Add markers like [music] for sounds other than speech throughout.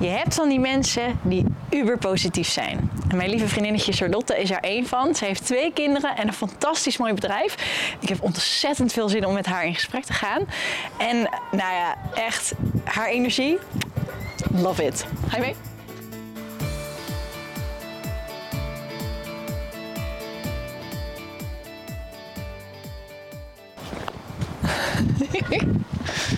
Je hebt van die mensen die uber positief zijn. En mijn lieve vriendinnetje Charlotte is er één van. Ze heeft twee kinderen en een fantastisch mooi bedrijf. Ik heb ontzettend veel zin om met haar in gesprek te gaan. En nou ja, echt haar energie. Love it. Ga je mee? [laughs]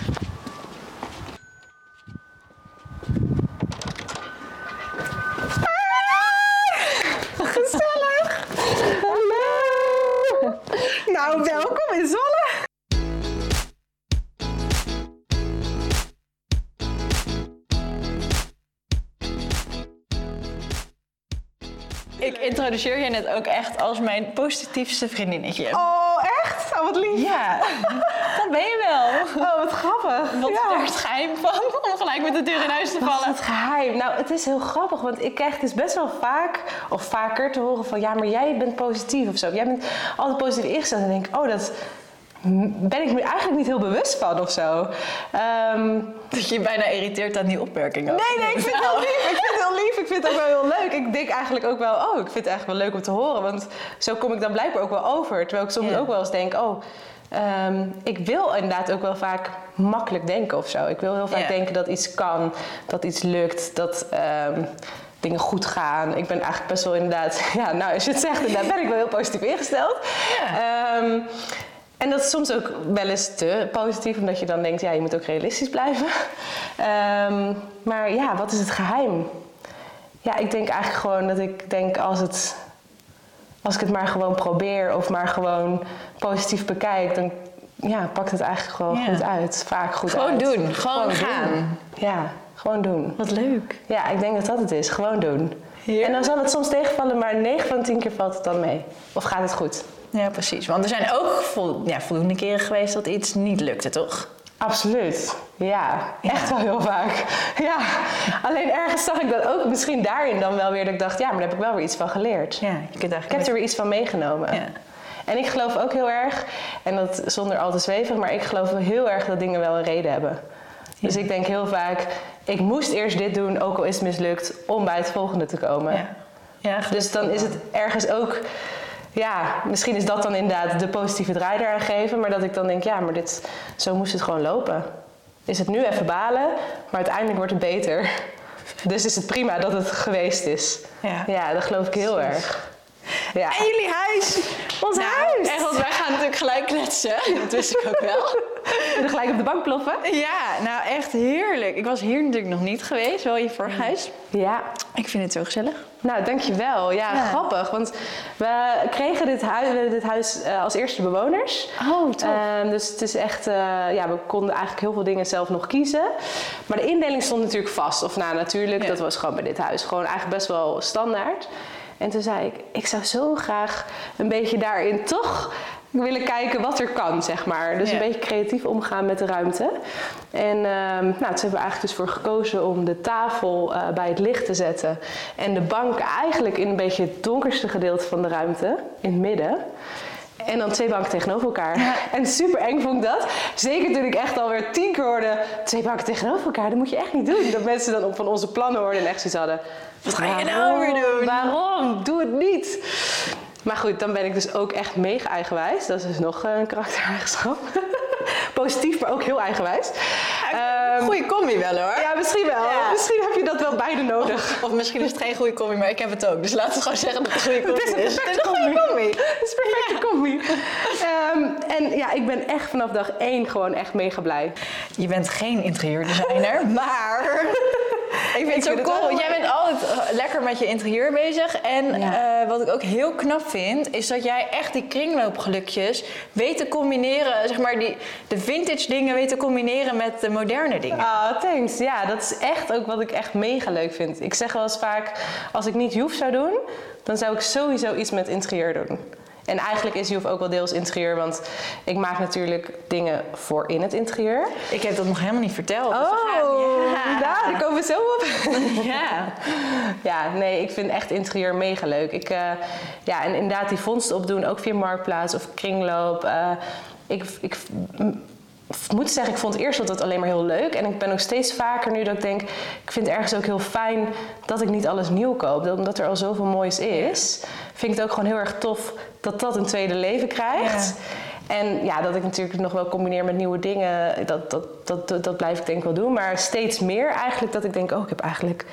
introduceer je net ook echt als mijn positiefste vriendinnetje. Oh, echt? Oh, wat lief. Ja, dat ben je wel. Oh, wat grappig. Wat is Ja. daar het geheim van om gelijk met de deur in huis te Wat is vallen? het geheim? Nou, het is heel grappig, want ik krijg dus best wel vaak, of vaker te horen van... ja, maar jij bent positief of zo. Jij bent altijd positief ingesteld. En dan denk ik, oh, dat ben ik me eigenlijk niet heel bewust van of zo. Ehm, Dat je je bijna irriteert aan die opmerking ook. Nee, nee, ik vind het heel lief. Ik vind het heel lief. Ik vind het ook wel heel leuk. Ik denk eigenlijk ook wel, oh, ik vind het eigenlijk wel leuk om te horen. Want zo kom ik dan blijkbaar ook wel over. Terwijl ik soms ook wel eens denk, oh, ehm, ik wil inderdaad ook wel vaak makkelijk denken of zo. Ik wil heel vaak denken dat iets kan, dat iets lukt, dat ehm, dingen goed gaan. Ik ben eigenlijk best wel inderdaad, [laughs] ja, nou als je het zegt, inderdaad ben ik wel heel positief ingesteld. En dat is soms ook wel eens te positief, omdat je dan denkt, ja, je moet ook realistisch blijven. [laughs] Ehm, maar ja, wat is het geheim? Ja, ik denk eigenlijk gewoon dat ik denk als, het, als ik het maar gewoon probeer of maar gewoon positief bekijk, dan ja, pakt het eigenlijk gewoon Ja. goed uit. Vaak goed Gewoon uit. doen, gewoon gaan. doen. Ja, gewoon doen. Wat leuk. Ja, ik denk dat dat het is. Gewoon doen. Heerlijk. En dan zal het soms tegenvallen, maar 9 van de 10 keer valt het dan mee. Of gaat het goed? Ja, precies. Want er zijn ook vol, ja, voldoende keren geweest dat iets niet lukte, toch? Absoluut. Ja, echt wel heel vaak. [laughs] Ja, alleen ergens zag ik dat ook misschien daarin dan wel weer dat ik dacht, ja, maar daar heb ik wel weer iets van geleerd. Ja, je kunt Ik eigenlijk heb er weer iets van meegenomen. Ja. En ik geloof ook heel erg, en dat zonder al te zweven, maar ik geloof heel erg dat dingen wel een reden hebben. Dus ik denk heel vaak, ik moest eerst dit doen, ook al is het mislukt, om bij het volgende te komen. Ja. Ja, Dus dan is het ergens ook, ja, misschien is dat dan inderdaad de positieve draai eraan geven, maar dat ik dan denk, ja, maar dit, zo moest het gewoon lopen. Is het nu even balen, maar uiteindelijk wordt het beter. [laughs] Dus is het prima dat het geweest is. Ja. Ja, dat geloof ik heel erg. Ja. En jullie huis! Ons Nou, huis! Echt, want wij gaan natuurlijk gelijk kletsen. [laughs] Dat wist ik ook wel. En dan gelijk op de bank ploffen. Ja, nou echt heerlijk. Ik was hier natuurlijk nog niet geweest, wel in je vorig huis. Ja, Ik vind het zo gezellig. nou dankjewel. Ja, Ja. grappig. Want we kregen dit huis, dit huis eh, als eerste bewoners. Oh, tof. Ehm, dus het is echt, eh, ja, we konden eigenlijk heel veel dingen zelf nog kiezen. Maar de indeling stond natuurlijk vast. Of nou, natuurlijk, Ja. dat was gewoon bij dit huis. Gewoon eigenlijk best wel standaard. En toen zei ik, ik zou zo graag een beetje daarin toch willen kijken wat er kan, zeg maar. Dus Ja. een beetje creatief omgaan met de ruimte. En ehm, nou, toen hebben we eigenlijk dus voor gekozen om de tafel eh, bij het licht te zetten. En de bank eigenlijk in een beetje het donkerste gedeelte van de ruimte, in het midden. En dan twee banken tegenover elkaar. En super eng vond ik dat. Zeker toen ik echt alweer tien keer hoorde... twee banken tegenover elkaar, dat moet je echt niet doen. Dat mensen dan op van onze plannen hoorden en echt zoiets hadden... Wat ga je nou weer doen? Waarom? Doe het niet. Maar goed, dan ben ik dus ook echt mega eigenwijs. Dat is dus nog een karaktereigenschap. [laughs] [laughs] Positief, maar ook heel eigenwijs. Ehm, Goeie combi wel hoor. ja, misschien wel. Ja. Misschien heb je dat wel beide nodig. Of misschien is het geen goede combi, maar ik heb het ook. Dus laten we gewoon zeggen dat het een goede combi Het is een is. perfecte combi. Het is een perfecte combi. Ehm, en ja, ik ben echt vanaf dag één gewoon echt mega blij. Je bent geen interieurdesigner, [laughs] maar ik vind het zo het cool. Jij bent altijd lekker met je interieur bezig. En Ja. eh, wat ik ook heel knap vind, is dat jij echt die kringloopgelukjes weet te combineren. Zeg maar die, de vintage dingen weet te combineren met de moderne dingen. Ah, thanks. Ja, dat is echt ook wat ik echt mega leuk vind. Ik zeg wel eens vaak, als ik niet Joef zou doen, dan zou ik sowieso iets met interieur doen. En eigenlijk is Joef ook wel deels interieur, want ik maak natuurlijk dingen voor in het interieur. Ik heb dat nog helemaal niet verteld. dus Oh, ja. daar komen we zo op. [laughs] ja. Ja, nee, ik vind echt interieur mega leuk. Ik, eh, ja, en inderdaad die vondsten opdoen, ook via Marktplaats of Kringloop. eh, ik, ik moet zeggen, ik vond eerst altijd alleen maar heel leuk. En ik ben ook steeds vaker nu dat ik denk, ik vind het ergens ook heel fijn dat ik niet alles nieuw koop. Dat- Omdat er al zoveel moois is, vind ik het ook gewoon heel erg tof dat dat een tweede leven krijgt. En ja, dat ik natuurlijk nog wel combineer met nieuwe dingen, dat, dat, dat, dat, dat blijf ik denk ik wel doen. Maar steeds meer eigenlijk dat ik denk, oh, ik heb eigenlijk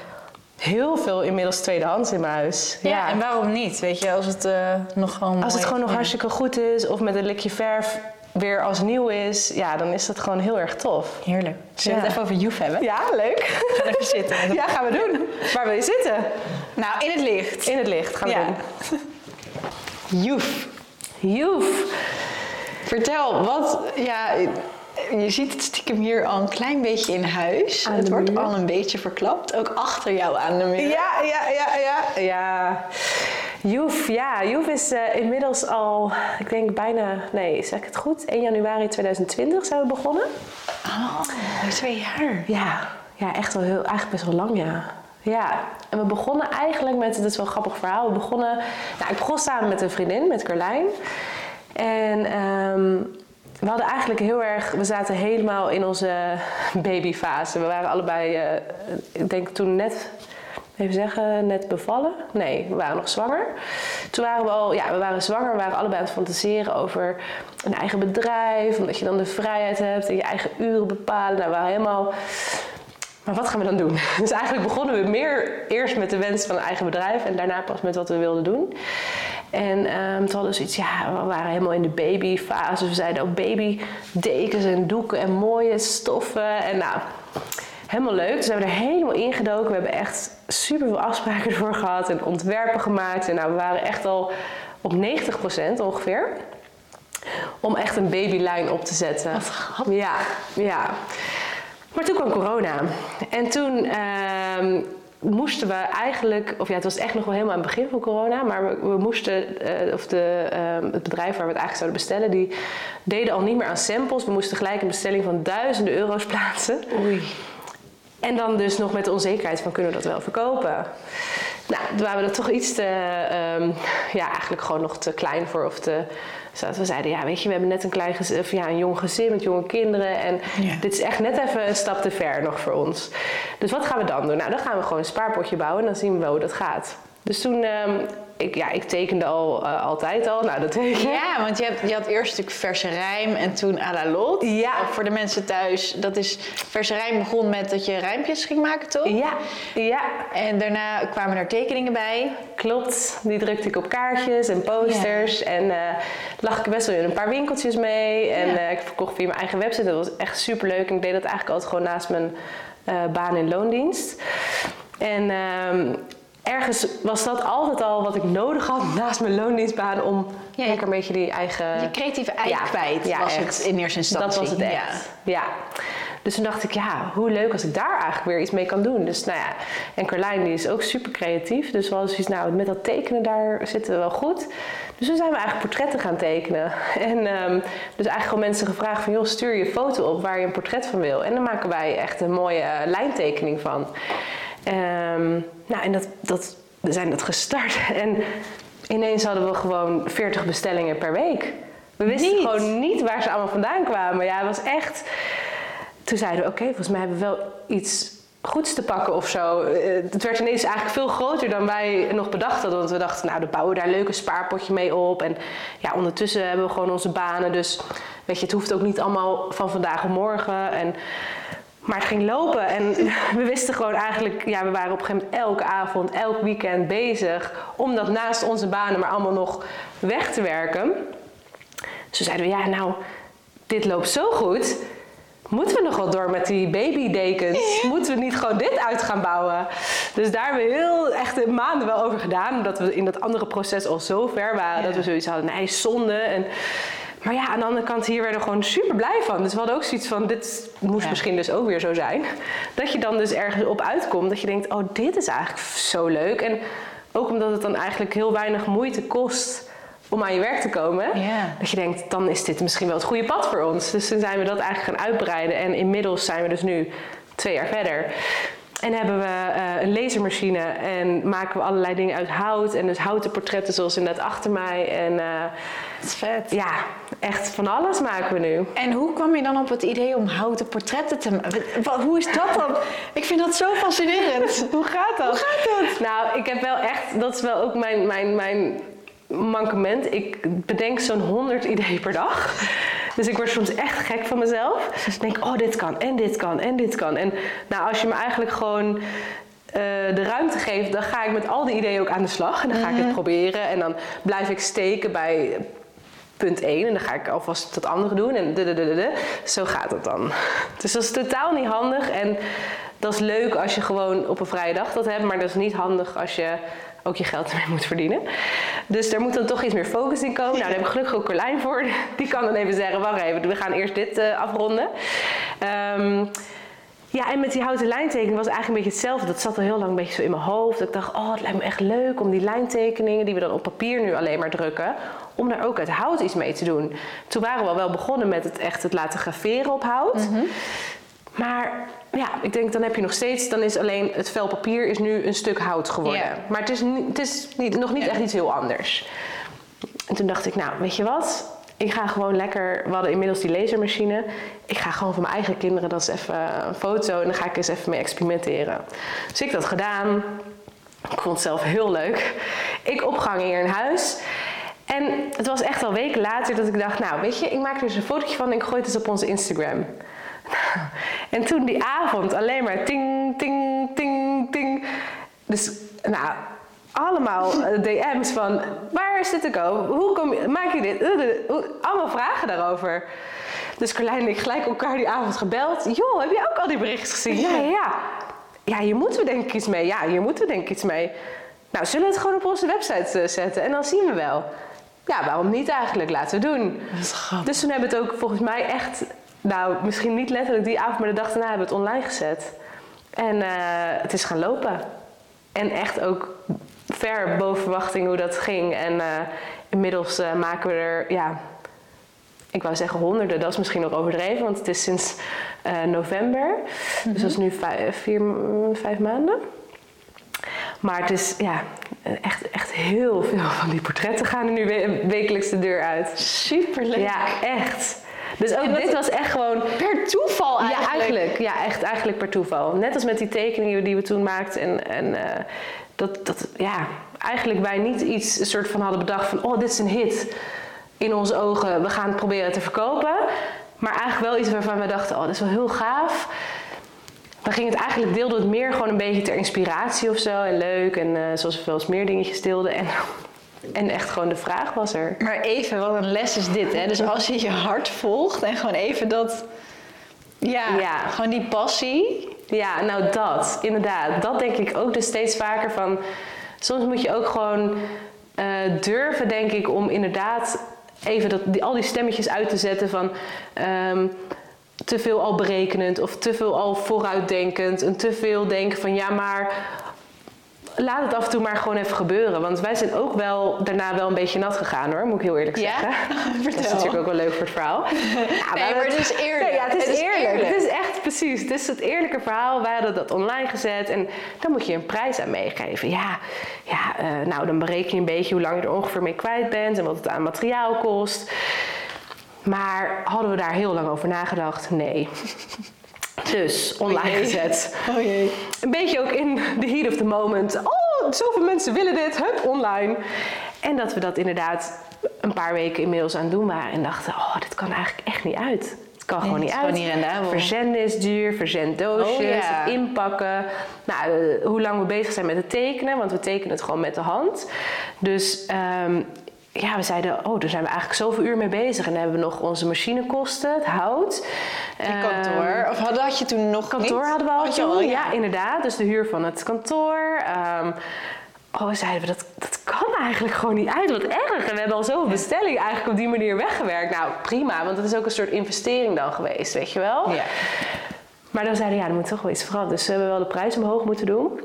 heel veel inmiddels tweedehands in mijn huis. Ja, en waarom niet? Weet je, als het eh, nog gewoon Als het gewoon nog hartstikke goed is of met een likje verf weer als nieuw is, ja, dan is dat gewoon heel erg tof. Heerlijk. Zullen we Ja. het even over Joef hebben? Ja, leuk. Ga even zitten. [laughs] Ja, gaan we doen. Waar wil je zitten? Nou, in het licht. In het licht gaan we Ja. doen. Joef. Joef. Vertel, wat... Ja, je ziet het stiekem hier al een klein beetje in huis. Aan het wordt muur. al een beetje verklapt. Ook achter jou aan de muur. Ja, ja, ja, ja. Ja. Joef, ja. Joef is eh, inmiddels al, ik denk bijna, nee, zeg ik het goed? 1 januari 2020 zijn we begonnen. Oh, twee jaar. Ja, ja echt wel heel, eigenlijk best wel lang, ja. Ja, en we begonnen eigenlijk met, het is wel een grappig verhaal, we begonnen, nou ik begon samen met een vriendin, met Carlijn. En ehm, we hadden eigenlijk heel erg, we zaten helemaal in onze babyfase. We waren allebei, eh, ik denk toen net, even zeggen, net bevallen. Nee, we waren nog zwanger. Toen waren we al, ja, we waren zwanger, we waren allebei aan het fantaseren over een eigen bedrijf. Omdat je dan de vrijheid hebt en je eigen uren bepalen. Nou, we waren helemaal maar wat gaan we dan doen? [laughs] Dus eigenlijk begonnen we meer eerst met de wens van een eigen bedrijf en daarna pas met wat we wilden doen. En ehm, toen hadden we zoiets, ja, we waren helemaal in de babyfase. We zeiden ook babydekens en doeken en mooie stoffen. En nou, helemaal leuk. Dus we hebben er helemaal ingedoken. We hebben echt super veel afspraken [laughs] ervoor gehad en ontwerpen gemaakt. En nou, we waren echt al op 90% ongeveer. Om echt een babylijn op te zetten. Wat grappig. Ja, ja. Maar toen kwam corona. En toen ehm, moesten we eigenlijk, of ja, het was echt nog wel helemaal aan het begin van corona, maar we, we moesten, eh, of de, ehm, het bedrijf waar we het eigenlijk zouden bestellen, die deden al niet meer aan samples. We moesten gelijk een bestelling van duizenden euro's [laughs] plaatsen. Oei. En dan dus nog met de onzekerheid van kunnen we dat wel verkopen. Nou, toen waren we er toch iets te, ehm, ja, eigenlijk gewoon nog te klein voor. Of te, zodat we zeiden, ja, weet je, we hebben net een, klein gezin, of ja, een jong gezin met jonge kinderen. En Ja. dit is echt net even een stap te ver nog voor ons. Dus wat gaan we dan doen? Nou, dan gaan we gewoon een spaarpotje bouwen en dan zien we wel hoe dat gaat. Dus toen, ehm, ik, ja, ik tekende al eh, altijd al. Nou, dat weet je. Ja, want je, hebt, je had eerst natuurlijk verse rijm en toen à la lot. Ja. Voor de mensen thuis, dat is... Verse rijm begon met dat je rijmpjes ging maken, toch? Ja, ja. En daarna kwamen er tekeningen bij. Klopt, die drukte ik op kaartjes en posters. En eh lag ik best wel in een paar winkeltjes mee. En Ja. eh, ik verkocht via mijn eigen website. Dat was echt super leuk. En ik deed dat eigenlijk altijd gewoon naast mijn baan in loondienst. En ehm, ergens was dat altijd al wat ik nodig had naast mijn loondienstbaan om Ja, lekker een beetje die eigen. Je creatieve ei Ja, kwijt ja, was echt. het in eerste instantie. Dat was het echt. Ja. Dus toen dacht ik, ja, hoe leuk als ik daar eigenlijk weer iets mee kan doen. Dus nou ja, en Carlijn die is ook super creatief. Dus we hadden zoiets, nou, met dat tekenen daar zitten we wel goed. Dus toen zijn we eigenlijk portretten gaan tekenen. [laughs] En ehm, dus eigenlijk gewoon mensen gevraagd van, joh, stuur je foto op waar je een portret van wil. En dan maken wij echt een mooie eh, lijntekening van. Ehm, nou, en dat, dat, we zijn dat gestart. [laughs] En ineens hadden we gewoon 40 bestellingen per week. We wisten Niet? gewoon niet waar ze allemaal vandaan kwamen. Ja, het was echt... Toen zeiden we, oké, volgens mij hebben we wel iets goeds te pakken of zo. Eh, Het werd ineens eigenlijk veel groter dan wij nog bedacht hadden. Want we dachten, nou, dan bouwen we daar een leuke spaarpotje mee op. En ja, ondertussen hebben we gewoon onze banen. Dus weet je, het hoeft ook niet allemaal van vandaag op morgen. En, maar het ging lopen en [laughs] we wisten gewoon eigenlijk... Ja, we waren op een gegeven moment elke avond, elk weekend bezig... om dat naast onze banen maar allemaal nog weg te werken. Dus toen zeiden we, ja, nou, dit loopt zo goed... Moeten we nog wel door met die babydekens? Moeten we niet gewoon dit uit gaan bouwen? Dus daar hebben we heel echt maanden wel over gedaan. Omdat we in dat andere proces al zo ver waren. Ja. Dat we zoiets hadden, nee, zonde. En, maar ja, aan de andere kant, hier werden we gewoon super blij van. Dus we hadden ook zoiets van, dit moest Ja. misschien dus ook weer zo zijn. Dat je dan dus ergens op uitkomt. Dat je denkt, oh, dit is eigenlijk zo leuk. En ook omdat het dan eigenlijk heel weinig moeite kost om aan je werk te komen. Ja. Dat je denkt, dan is dit misschien wel het goede pad voor ons. Dus toen zijn we dat eigenlijk gaan uitbreiden. En inmiddels zijn we dus nu twee jaar verder. En hebben we eh, een lasermachine en maken we allerlei dingen uit hout. En dus houten portretten zoals inderdaad achter mij. En, uh, dat is vet. Ja, echt van alles maken we nu. En hoe kwam je dan op het idee om houten portretten te maken? Hoe is dat dan? Ik vind dat zo fascinerend. hoe gaat dat? Hoe gaat dat? Nou, ik heb wel echt, dat is wel ook mijn, mijn, mijn mankement. Ik bedenk zo'n 100 ideeën per dag. Dus ik word soms echt gek van mezelf. Dus ik denk, oh, dit kan en dit kan en dit kan. En nou, als je me eigenlijk gewoon uh, de ruimte geeft, dan ga ik met al die ideeën ook aan de slag. En dan ga ik het mhm. proberen. En dan blijf ik steken bij punt 1. En dan ga ik alvast het andere doen. En de, de, de, de. Zo gaat het dan. Dus dat is totaal niet handig. En dat is leuk als je gewoon op een vrije dag dat hebt. Maar dat is niet handig als je ook je geld ermee moet verdienen. Dus daar moet dan toch iets meer focus in komen. Nou, daar heb ik gelukkig ook Carlijn voor. Die kan dan even zeggen, wacht even, we gaan eerst dit uh, afronden. Um, ja, en met die houten lijntekening was eigenlijk een beetje hetzelfde. Dat zat al heel lang een beetje zo in mijn hoofd. Dat ik dacht, oh, het lijkt me echt leuk om die lijntekeningen... die we dan op papier nu alleen maar drukken... om daar ook uit hout iets mee te doen. Toen waren we al wel begonnen met het echt het laten graveren op hout. Mhm. Maar ja, ik denk dan heb je nog steeds, dan is alleen het vel papier is nu een stuk hout geworden. Maar het is, het is niet, nog niet echt iets heel anders. En toen dacht ik, nou, weet je wat? Ik ga gewoon lekker, we hadden inmiddels die lasermachine. Ik ga gewoon van mijn eigen kinderen, dat is even een foto en dan ga ik eens even mee experimenteren. Dus ik dat gedaan. Ik vond het zelf heel leuk. Ik opgang hier in huis. En het was echt al weken later dat ik dacht, nou weet je, ik maak er eens een fotootje van en ik gooi het eens op onze Instagram. En toen die avond alleen maar ting, ting, ting, ting. Dus nou, allemaal DM's van waar is dit te koop? Hoe kom je, maak je dit? Allemaal vragen daarover. Dus Carlijn en ik gelijk elkaar die avond gebeld. Joh, heb je ook al die berichten gezien? Ja, ja, ja. Ja, hier moeten we denk ik iets mee. Ja, hier moeten we denk ik iets mee. Nou, zullen we het gewoon op onze website eh, zetten en dan zien we wel. Ja, waarom niet eigenlijk? Laten we doen. Dus toen hebben we het ook volgens mij echt nou, misschien niet letterlijk die avond, maar de dag daarna hebben we het online gezet. En eh, het is gaan lopen. En echt ook ver boven verwachting hoe dat ging. En uh, inmiddels uh, maken we er, ja, ik wou zeggen honderden, dat is misschien nog overdreven, want het is sinds november. Dus dat is nu vijf, vier, vijf maanden. Maar het is ja, echt, echt heel veel van die portretten gaan er nu wekelijks de deur uit. Superleuk. Ja, echt. Dus ook dit was echt gewoon... Per toeval eigenlijk? Ja, eigenlijk. Ja, echt eigenlijk per toeval. Net als met die tekeningen die we toen maakten. En, en uh, dat, dat, ja, eigenlijk wij niet iets een soort van hadden bedacht van... Oh, dit is een hit in onze ogen. We gaan het proberen te verkopen. Maar eigenlijk wel iets waarvan we dachten... Oh, dat is wel heel gaaf. Dan ging het eigenlijk, deelde het meer gewoon een beetje ter inspiratie of zo. En leuk. En uh, zoals we veel eens meer dingetjes deelden. En en echt gewoon de vraag was er. Maar even, wat een les is dit, hè? Dus als je je hart volgt en gewoon even dat... Ja, ja. gewoon die passie. Ja, nou dat, inderdaad. Dat denk ik ook dus steeds vaker van... Soms moet je ook gewoon uh, durven, denk ik, om inderdaad even dat, die, al die stemmetjes uit te zetten van... Um, te veel al berekenend of te veel al vooruitdenkend. En te veel denken van ja, maar laat het af en toe maar gewoon even gebeuren. Want wij zijn ook wel daarna wel een beetje nat gegaan hoor, moet ik heel eerlijk zeggen. Ja? [laughs] Dat is natuurlijk ook wel leuk voor het verhaal. [laughs] Ja, nee, maar het is eerlijk. ja, het is, eerlijk. Het is echt precies. Het is het eerlijke verhaal. Wij hadden dat online gezet en dan moet je een prijs aan meegeven. Ja, ja uh, nou dan bereken je een beetje hoe lang je er ongeveer mee kwijt bent en wat het aan materiaal kost. Maar hadden we daar heel lang over nagedacht? Nee. [laughs] Dus online gezet. Oh jee. Een beetje ook in the heat of the moment. Oh, zoveel mensen willen dit. Hup, online. En dat we dat inderdaad een paar weken inmiddels aan het doen waren. En dachten, oh, dit kan eigenlijk echt niet uit. Het kan gewoon niet uit. En Verzenden is duur, verzenddoosjes, oh, inpakken. Nou, eh, hoe lang we bezig zijn met het tekenen, want we tekenen het gewoon met de hand. Dus um, ja, we zeiden, oh, daar zijn we eigenlijk zoveel uur mee bezig. En dan hebben we nog onze machinekosten, het hout. En kantoor. Ehm, of had, had je toen nog Kantoor hadden we al ja. inderdaad. Dus de huur van het kantoor. Um, oh, zeiden we, dat, dat kan eigenlijk gewoon niet uit. Wat erg. En we hebben al zoveel bestellingen eigenlijk op die manier weggewerkt. Nou, prima, want dat is ook een soort investering dan geweest, weet je wel. Ja. Maar dan zeiden we, ja, er moet toch wel iets veranderen. Dus we hebben wel de prijs omhoog moeten doen.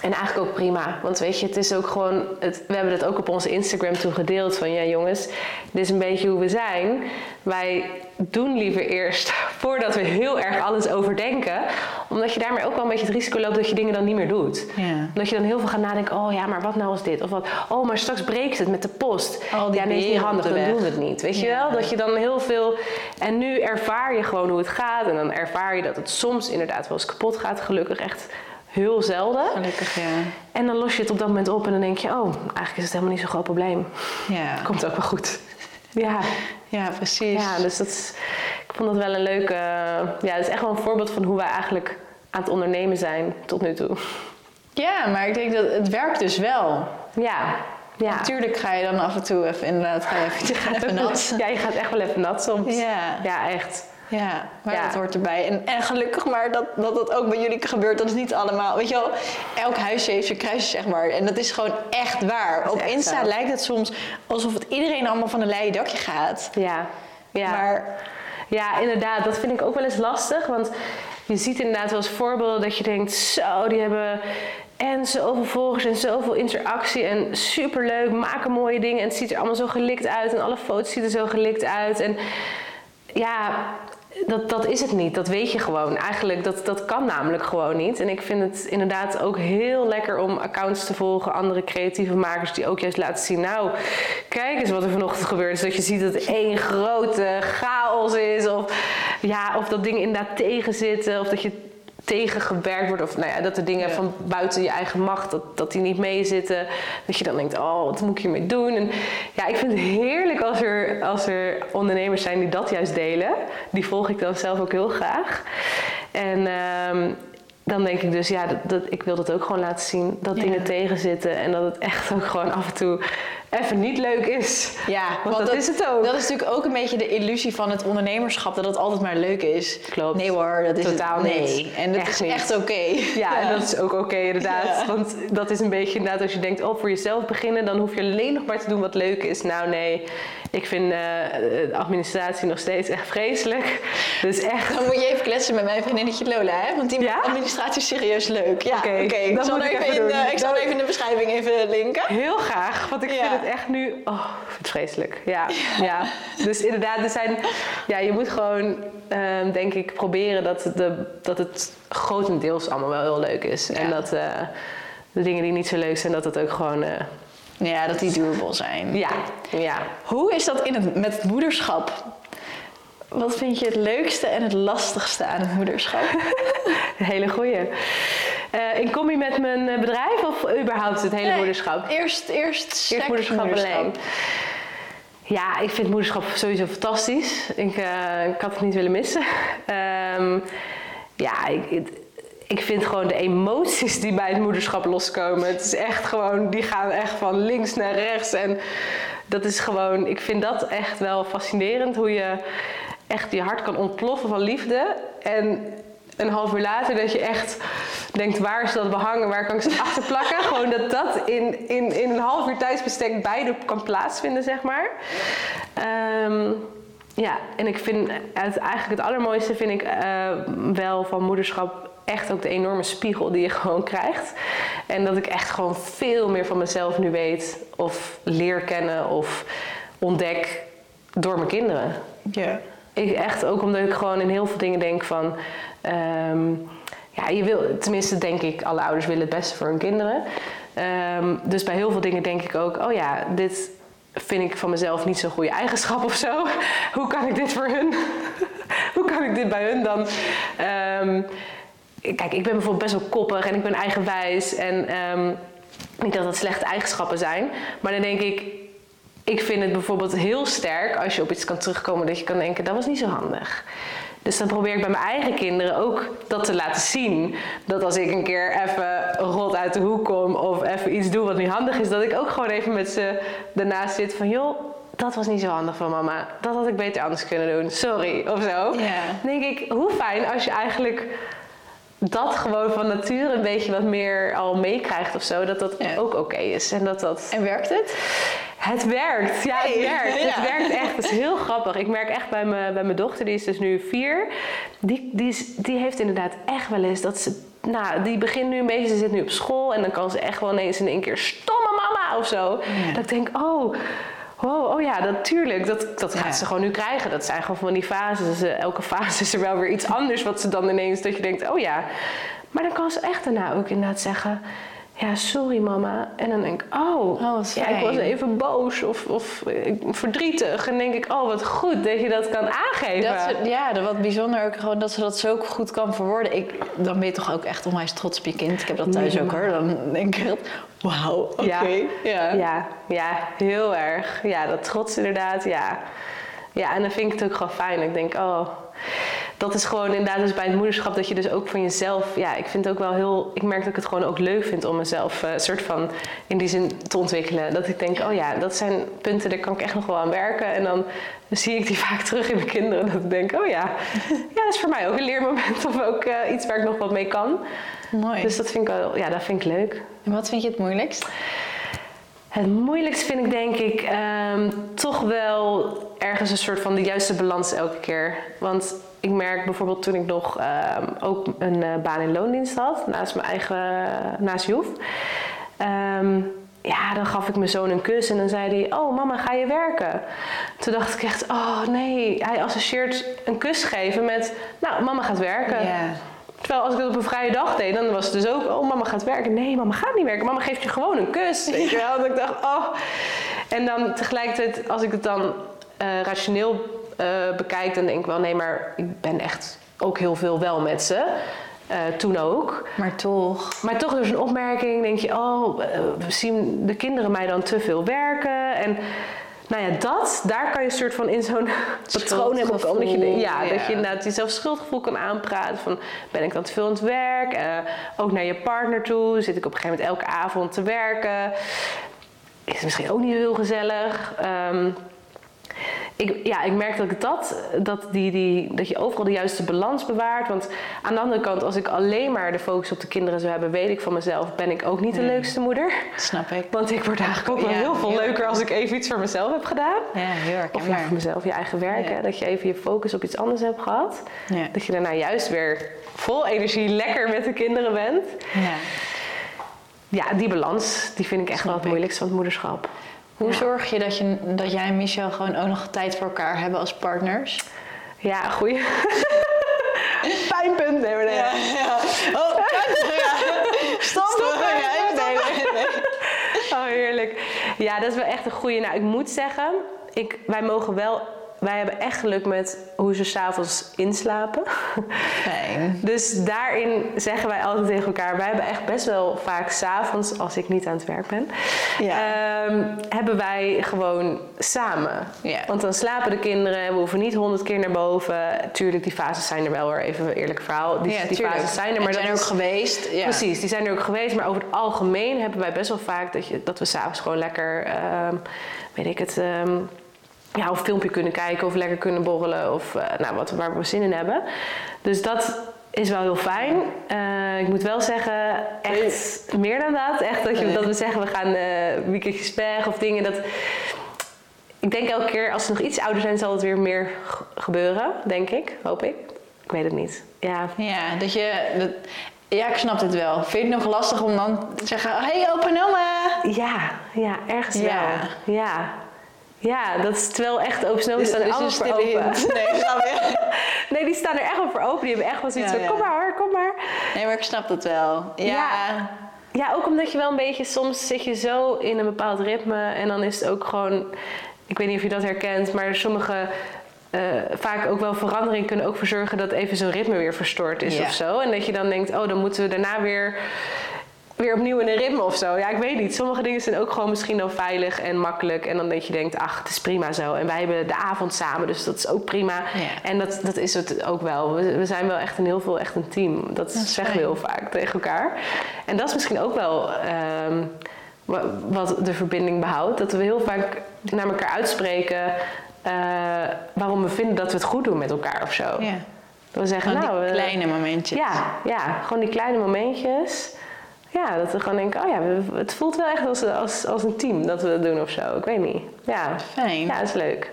En eigenlijk ook prima. Want weet je, het is ook gewoon. Het, we hebben het ook op onze Instagram toen gedeeld. Van ja, jongens, dit is een beetje hoe we zijn. Wij doen liever eerst [laughs] voordat we heel erg alles overdenken. Omdat je daarmee ook wel een beetje het risico loopt dat je dingen dan niet meer doet. Ja. Dat je dan heel veel gaat nadenken, oh ja, maar wat nou als dit? Of wat, oh, maar straks breekt het met de post. Al die ja, nee, is niet handig, dan weg. doen we het niet. Weet je wel? Dat je dan heel veel... En nu ervaar je gewoon hoe het gaat. En dan ervaar je dat het soms inderdaad wel eens kapot gaat. Gelukkig echt heel zelden. Gelukkig, ja. En dan los je het op dat moment op en dan denk je, oh, eigenlijk is het helemaal niet zo'n groot probleem. Ja, Komt ook wel goed. [laughs] Ja, ja precies. ja dus dat is, ik vond dat wel een leuke... Ja, het is echt wel een voorbeeld van hoe wij eigenlijk aan het ondernemen zijn tot nu toe. Ja, maar ik denk dat het werkt dus wel. Ja, ja. Natuurlijk ga je dan af en toe even inderdaad ga je even, [laughs] even nat. Ja, je gaat echt wel even nat soms. Ja. Ja, echt. Ja, maar Ja. dat hoort erbij. En, en gelukkig maar dat, dat dat ook bij jullie gebeurt. Dat is niet allemaal... Weet je wel, elk huisje heeft zijn kruisje, zeg maar. En dat is gewoon echt waar. Op Insta zo. lijkt het soms alsof het iedereen allemaal van een leien dakje gaat. Ja. Ja. Maar Ja, inderdaad. Dat vind ik ook wel eens lastig. Want je ziet inderdaad wel eens voorbeelden dat je denkt... Zo, die hebben en zoveel volgers en zoveel interactie. En superleuk, maken mooie dingen. En het ziet er allemaal zo gelikt uit. En alle foto's zien er zo gelikt uit. En ja, dat, dat is het niet. Dat weet je gewoon. Eigenlijk, dat, dat kan namelijk gewoon niet. En ik vind het inderdaad ook heel lekker om accounts te volgen. Andere creatieve makers die ook juist laten zien... Nou, kijk eens wat er vanochtend gebeurd is. Dat je ziet dat het één grote chaos is. Of, ja, of dat dingen inderdaad tegenzitten. Of dat je tegengewerkt wordt. Of nou ja, dat de dingen Ja. van buiten je eigen macht, dat, dat die niet meezitten. Dat je dan denkt, oh, wat moet ik hiermee doen? En ja, ik vind het heerlijk als er, als er ondernemers zijn die dat juist delen. Die volg ik dan zelf ook heel graag. En ehm, dan denk ik dus, ja, dat, dat, ik wil dat ook gewoon laten zien. Dat Ja. dingen tegenzitten en dat het echt ook gewoon af en toe even niet leuk is. ja, Want dat is het ook. Dat is natuurlijk ook een beetje de illusie van het ondernemerschap. Dat het altijd maar leuk is. Klopt. Nee hoor, dat is Totaal het. niet. Nee. En dat Echt is niet. echt oké. Ja, en dat is ook oké inderdaad. Ja. Want dat is een beetje inderdaad als je denkt, oh voor jezelf beginnen, dan hoef je alleen nog maar te doen wat leuk is. Nou nee, ik vind eh, de administratie nog steeds echt vreselijk. Dus echt. Dan moet je even kletsen met mijn vriendinnetje Lola, hè? Want die Ja? administratie is serieus leuk. Ja, Oké. Ik zal even, even in, doen. eh, ik zal even in de beschrijving even linken. Heel graag, want ik Ja. vind het echt nu. Oh, ik vind het vreselijk. Ja, ja. Dus inderdaad, er zijn. Ja, je moet gewoon, ehm, denk ik, proberen dat, de, dat het grotendeels allemaal wel heel leuk is. En dat eh, de dingen die niet zo leuk zijn, dat het ook gewoon. Ja, dat die doable zijn. ja, ja. Hoe is dat in het, met het moederschap? Wat vind je het leukste en het lastigste aan het moederschap? Een [laughs] hele goeie. Eh in combi met mijn eh, bedrijf of überhaupt het hele Nee, moederschap? Eerst, eerst, seks moederschap alleen. Ja, ik vind moederschap sowieso fantastisch. Ik, eh, ik had het niet willen missen. [laughs] Ehm, ja, ik, ik- vind gewoon de emoties die bij het moederschap loskomen. Het is echt gewoon, die gaan echt van links naar rechts. En dat is gewoon, ik vind dat echt wel fascinerend. Hoe je echt je hart kan ontploffen van liefde. En een half uur later dat je echt denkt, waar is dat behangen, waar kan ik ze achter plakken? [laughs] Gewoon dat dat in, in, in een half uur tijdsbestek beide kan plaatsvinden, zeg maar. Ehm, ja, en ik vind het, eigenlijk het allermooiste vind ik eh, wel van moederschap echt ook de enorme spiegel die je [laughs] gewoon krijgt. En dat ik echt gewoon veel meer van mezelf nu weet of leer kennen of ontdek door mijn kinderen. Ja. Ik, echt ook omdat ik gewoon in heel veel dingen denk van... ehm, ja, je wil, tenminste denk ik, alle ouders willen het beste voor hun kinderen. Ehm, dus bij heel veel dingen denk ik ook... oh ja, dit vind ik van mezelf niet zo'n goede eigenschap of zo. [laughs] Hoe kan ik dit voor hun... [laughs] Hoe kan ik dit bij hun dan... ehm, kijk, ik ben bijvoorbeeld best wel koppig en ik ben eigenwijs. En ehm, niet dat dat slechte eigenschappen zijn. Maar dan denk ik, ik vind het bijvoorbeeld heel sterk als je op iets kan terugkomen dat je kan denken, dat was niet zo handig. Dus dan probeer ik bij mijn eigen kinderen ook dat te laten zien. Dat als ik een keer even rot uit de hoek kom of even iets doe wat niet handig is, dat ik ook gewoon even met ze ernaast zit van joh, dat was niet zo handig van mama. Dat had ik beter anders kunnen doen. Sorry of zo. Dan denk ik, hoe fijn als je eigenlijk dat gewoon van nature een beetje wat meer al meekrijgt of zo. Dat dat Ja. ook oké is. En dat dat... En werkt het? Het werkt, ja, het Hey, werkt. [laughs] ja. Het werkt echt. Het is heel grappig. Ik merk echt bij mijn, bij mijn dochter, die is dus nu vier. Die, die, is, die heeft inderdaad echt wel eens dat ze... Nou, die begint nu een beetje, ze zit nu op school... en dan kan ze echt wel ineens in één keer... stomme mama of zo. Dat ik denk, oh... Wow, oh ja, natuurlijk. Dat, dat gaat Ja. ze gewoon nu krijgen. Dat zijn gewoon van die fases. Eh, elke fase is er wel weer iets anders wat ze dan ineens... dat je denkt, oh ja. Maar dan kan ze echt daarna ook inderdaad zeggen... Ja, sorry mama. En dan denk ik, oh, Oh, ja, ik was even boos of, of eh, verdrietig. En denk ik, oh, wat goed dat je dat kan aangeven. Dat ze, ja, wat bijzonder ook gewoon dat ze dat zo goed kan verwoorden. Ik, dan ben je toch ook echt onwijs trots op je kind. Ik heb dat thuis Nee, ook hoor. Dan denk ik, wauw, oké. Ja. Ja. Ja, ja, heel erg. Ja, dat trots inderdaad, ja. Ja, en dan vind ik het ook gewoon fijn. Ik denk, oh, dat is gewoon inderdaad dus bij het moederschap dat je dus ook van jezelf, ja, ik vind het ook wel heel, ik merk dat ik het gewoon ook leuk vind om mezelf eh, soort van in die zin te ontwikkelen. Dat ik denk, oh ja, dat zijn punten, daar kan ik echt nog wel aan werken. En dan zie ik die [laughs] vaak terug in mijn kinderen. Dat ik denk, oh ja, [laughs] ja, dat is voor mij ook een leermoment of ook eh, iets waar ik nog wat mee kan. Mooi. Dus dat vind ik wel, ja, dat vind ik leuk. En wat vind je het moeilijkst? Het moeilijkst vind ik denk ik ehm, toch wel ergens een soort van de juiste balans elke keer. Want ik merk bijvoorbeeld toen ik nog ehm, ook een eh, baan in loondienst had, naast mijn eigen, naast Joef. Ehm, ja, dan gaf ik mijn zoon een kus en dan zei hij, oh mama ga je werken? Toen dacht ik echt, oh nee, hij associeert een kus geven met, nou mama gaat werken. Terwijl als ik het op een vrije dag deed, dan was het dus ook, oh mama gaat werken. Nee, mama gaat niet werken. Mama geeft je gewoon een kus. Weet je wel? [laughs] Dat ik dacht, oh. En dan tegelijkertijd, als ik het dan eh, rationeel eh, bekijk, dan denk ik wel, nee, maar ik ben echt ook heel veel wel met ze. Eh, toen ook. Maar toch. Maar toch door zo'n opmerking denk je, oh, eh, zien de kinderen mij dan te veel werken? En nou ja, dat, daar kan je een soort van in zo'n [laughs] patroon hebben komen. Dat je, ja, ja. dat je inderdaad jezelf schuldgevoel kan aanpraten. Van, ben ik dan te veel aan het werk? Ook naar je partner toe. Zit ik op een gegeven moment elke avond te werken? Is het misschien ook niet heel gezellig? Ehm, ik, ja, ik merk dat ik dat, dat, die, die, dat je overal de juiste balans bewaart. Want aan de andere kant, als ik alleen maar de focus op de kinderen zou hebben, weet ik van mezelf, ben ik ook niet de Nee. leukste moeder. Snap ik. [laughs] Want ik word eigenlijk ook wel Ja, heel veel leuker als ik even iets voor mezelf heb gedaan. Ja, heel Of ja, herkenbaar. voor mezelf, je eigen werk. Ja. hè, Dat je even je focus op iets anders hebt gehad. Dat je daarna juist weer vol energie lekker met de kinderen bent. Ja. Ja, die balans, die vind ik echt Snap wel het moeilijkste van het moederschap. Hoe zorg je dat, je dat jij en Michel gewoon ook nog tijd voor elkaar hebben als partners? Ja, goeie. [laughs] Pijnpunt. Nee, nee. ja. Oh, [laughs] ja. Stop. Stoppen, Ja, stoppen. nee, nee, nee. Oh, heerlijk. Ja, dat is wel echt een goeie. Nou, ik moet zeggen, ik, wij mogen wel... Wij hebben echt geluk met hoe ze s'avonds inslapen. Fijn. [laughs] Dus daarin zeggen wij altijd tegen elkaar... Wij hebben echt best wel vaak s'avonds, als ik niet aan het werk ben... Ja. ehm, hebben wij gewoon samen. Ja. Want dan slapen de kinderen, we hoeven niet honderd keer naar boven. Tuurlijk, die fases zijn er wel hoor, even een eerlijk verhaal. Die, ja, die fases zijn er, maar zijn dat er ook geweest. Ja. Precies, die zijn er ook geweest. Maar over het algemeen hebben wij best wel vaak dat, je, dat we s'avonds gewoon lekker, ehm, weet ik het, ehm, ja, of een filmpje kunnen kijken of lekker kunnen borrelen of eh, nou, wat, waar we zin in hebben. Dus dat is wel heel fijn. Eh, ik moet wel zeggen, echt meer dan dat. Echt dat, je, Nee. dat we zeggen we gaan eh weekendjes weg of dingen. Dat, ik denk elke keer als ze nog iets ouder zijn zal het weer meer gebeuren, denk ik, hoop ik. Ik weet het niet. Ja, Ja, dat je... Dat, ja, ik snap het wel. Vind je het nog lastig om dan te zeggen... Hey, opa en oma! Ja, ja, ergens Ja. wel. Ja. Ja, dat is terwijl echt open snow staan er Dit allemaal voor open. hint. [laughs] Nee, snap je? [laughs] Nee, die staan er echt wel voor open. Die hebben echt wel zoiets Ja, van, ja. kom maar hoor, kom maar. Nee, maar ik snap het wel. Ja. Ja. Ja, ook omdat je wel een beetje, soms zit je zo in een bepaald ritme en dan is het ook gewoon, ik weet niet of je dat herkent, maar sommige, eh, vaak ook wel veranderingen kunnen ook voor zorgen dat even zo'n ritme weer verstoord is of zo. En dat je dan denkt, oh, dan moeten we daarna weer, weer opnieuw in een ritme of zo. Ja, ik weet niet. Sommige dingen zijn ook gewoon misschien dan veilig en makkelijk en dan dat je denkt, ach, het is prima zo. En wij hebben de avond samen, dus dat is ook prima. Ja. En dat, dat is het ook wel. We, we zijn wel echt een heel veel echt een team. Dat, Dat zeggen we heel vaak tegen elkaar. En dat is misschien ook wel ehm, wa- wat de verbinding behoudt. Dat we heel vaak naar elkaar uitspreken eh, waarom we vinden dat we het goed doen met elkaar of zo. ja. Dat we zeggen, Gewoon nou, die we- kleine momentjes. ja, ja, gewoon die kleine momentjes. Ja, dat we gewoon denken, oh ja, het voelt wel echt als, als, als een team dat we dat doen of zo. Ik weet niet. Ja, Fijn. ja dat is leuk.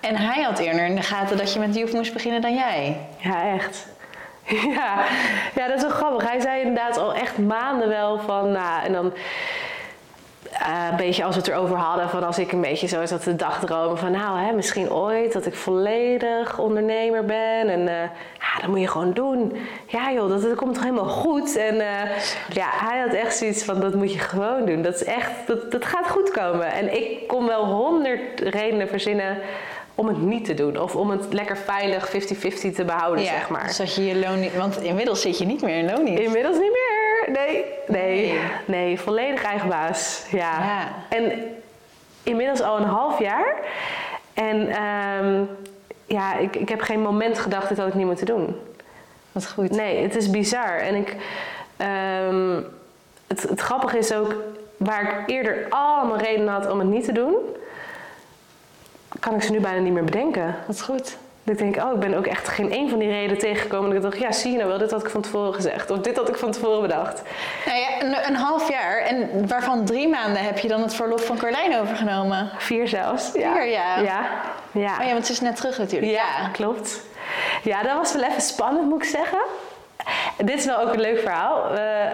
En hij had eerder in de gaten dat je met Joef moest beginnen dan jij. Ja, echt. [laughs] Ja. ja, dat is wel grappig. Hij zei inderdaad al echt maanden wel van, nou, en dan eh, een beetje als we het erover hadden, van als ik een beetje zo zat te dagdromen van nou, hè, misschien ooit dat ik volledig ondernemer ben en uh, ja, dat moet je gewoon doen. Ja joh, dat, dat komt toch helemaal goed. En uh, ja, hij had echt zoiets van dat moet je gewoon doen. Dat is echt, dat, dat gaat goed komen. En ik kon wel honderd redenen verzinnen om het niet te doen. Of om het lekker veilig 50-50 te behouden, ja, zeg maar. Dus dat je je loon niet... Want inmiddels zit je niet meer in loondienst. Inmiddels niet meer. Nee, nee, nee. volledig eigen baas. Ja. Ja. En inmiddels al een half jaar. En ehm, ja, ik, ik heb geen moment gedacht dit had ik niet moeten doen. Wat goed. Nee, het is bizar. En ik... ehm, het, het grappige is ook... Waar ik eerder allemaal redenen had om het niet te doen... kan ik ze nu bijna niet meer bedenken. Wat goed. Dat ik denk, oh, ik ben ook echt geen één van die redenen tegengekomen. Dat ik dacht, ja, zie je nou wel, dit had ik van tevoren gezegd. Of dit had ik van tevoren bedacht. Nou ja, een, een half jaar. En waarvan drie maanden heb je dan het verlof van Carlijn overgenomen? Vier zelfs. Vier, ja. Ja. ja. Oh ja, want ze is net terug natuurlijk. Ja, klopt. Ja, dat was wel even spannend, moet ik zeggen. Dit is wel ook een leuk verhaal. Eh,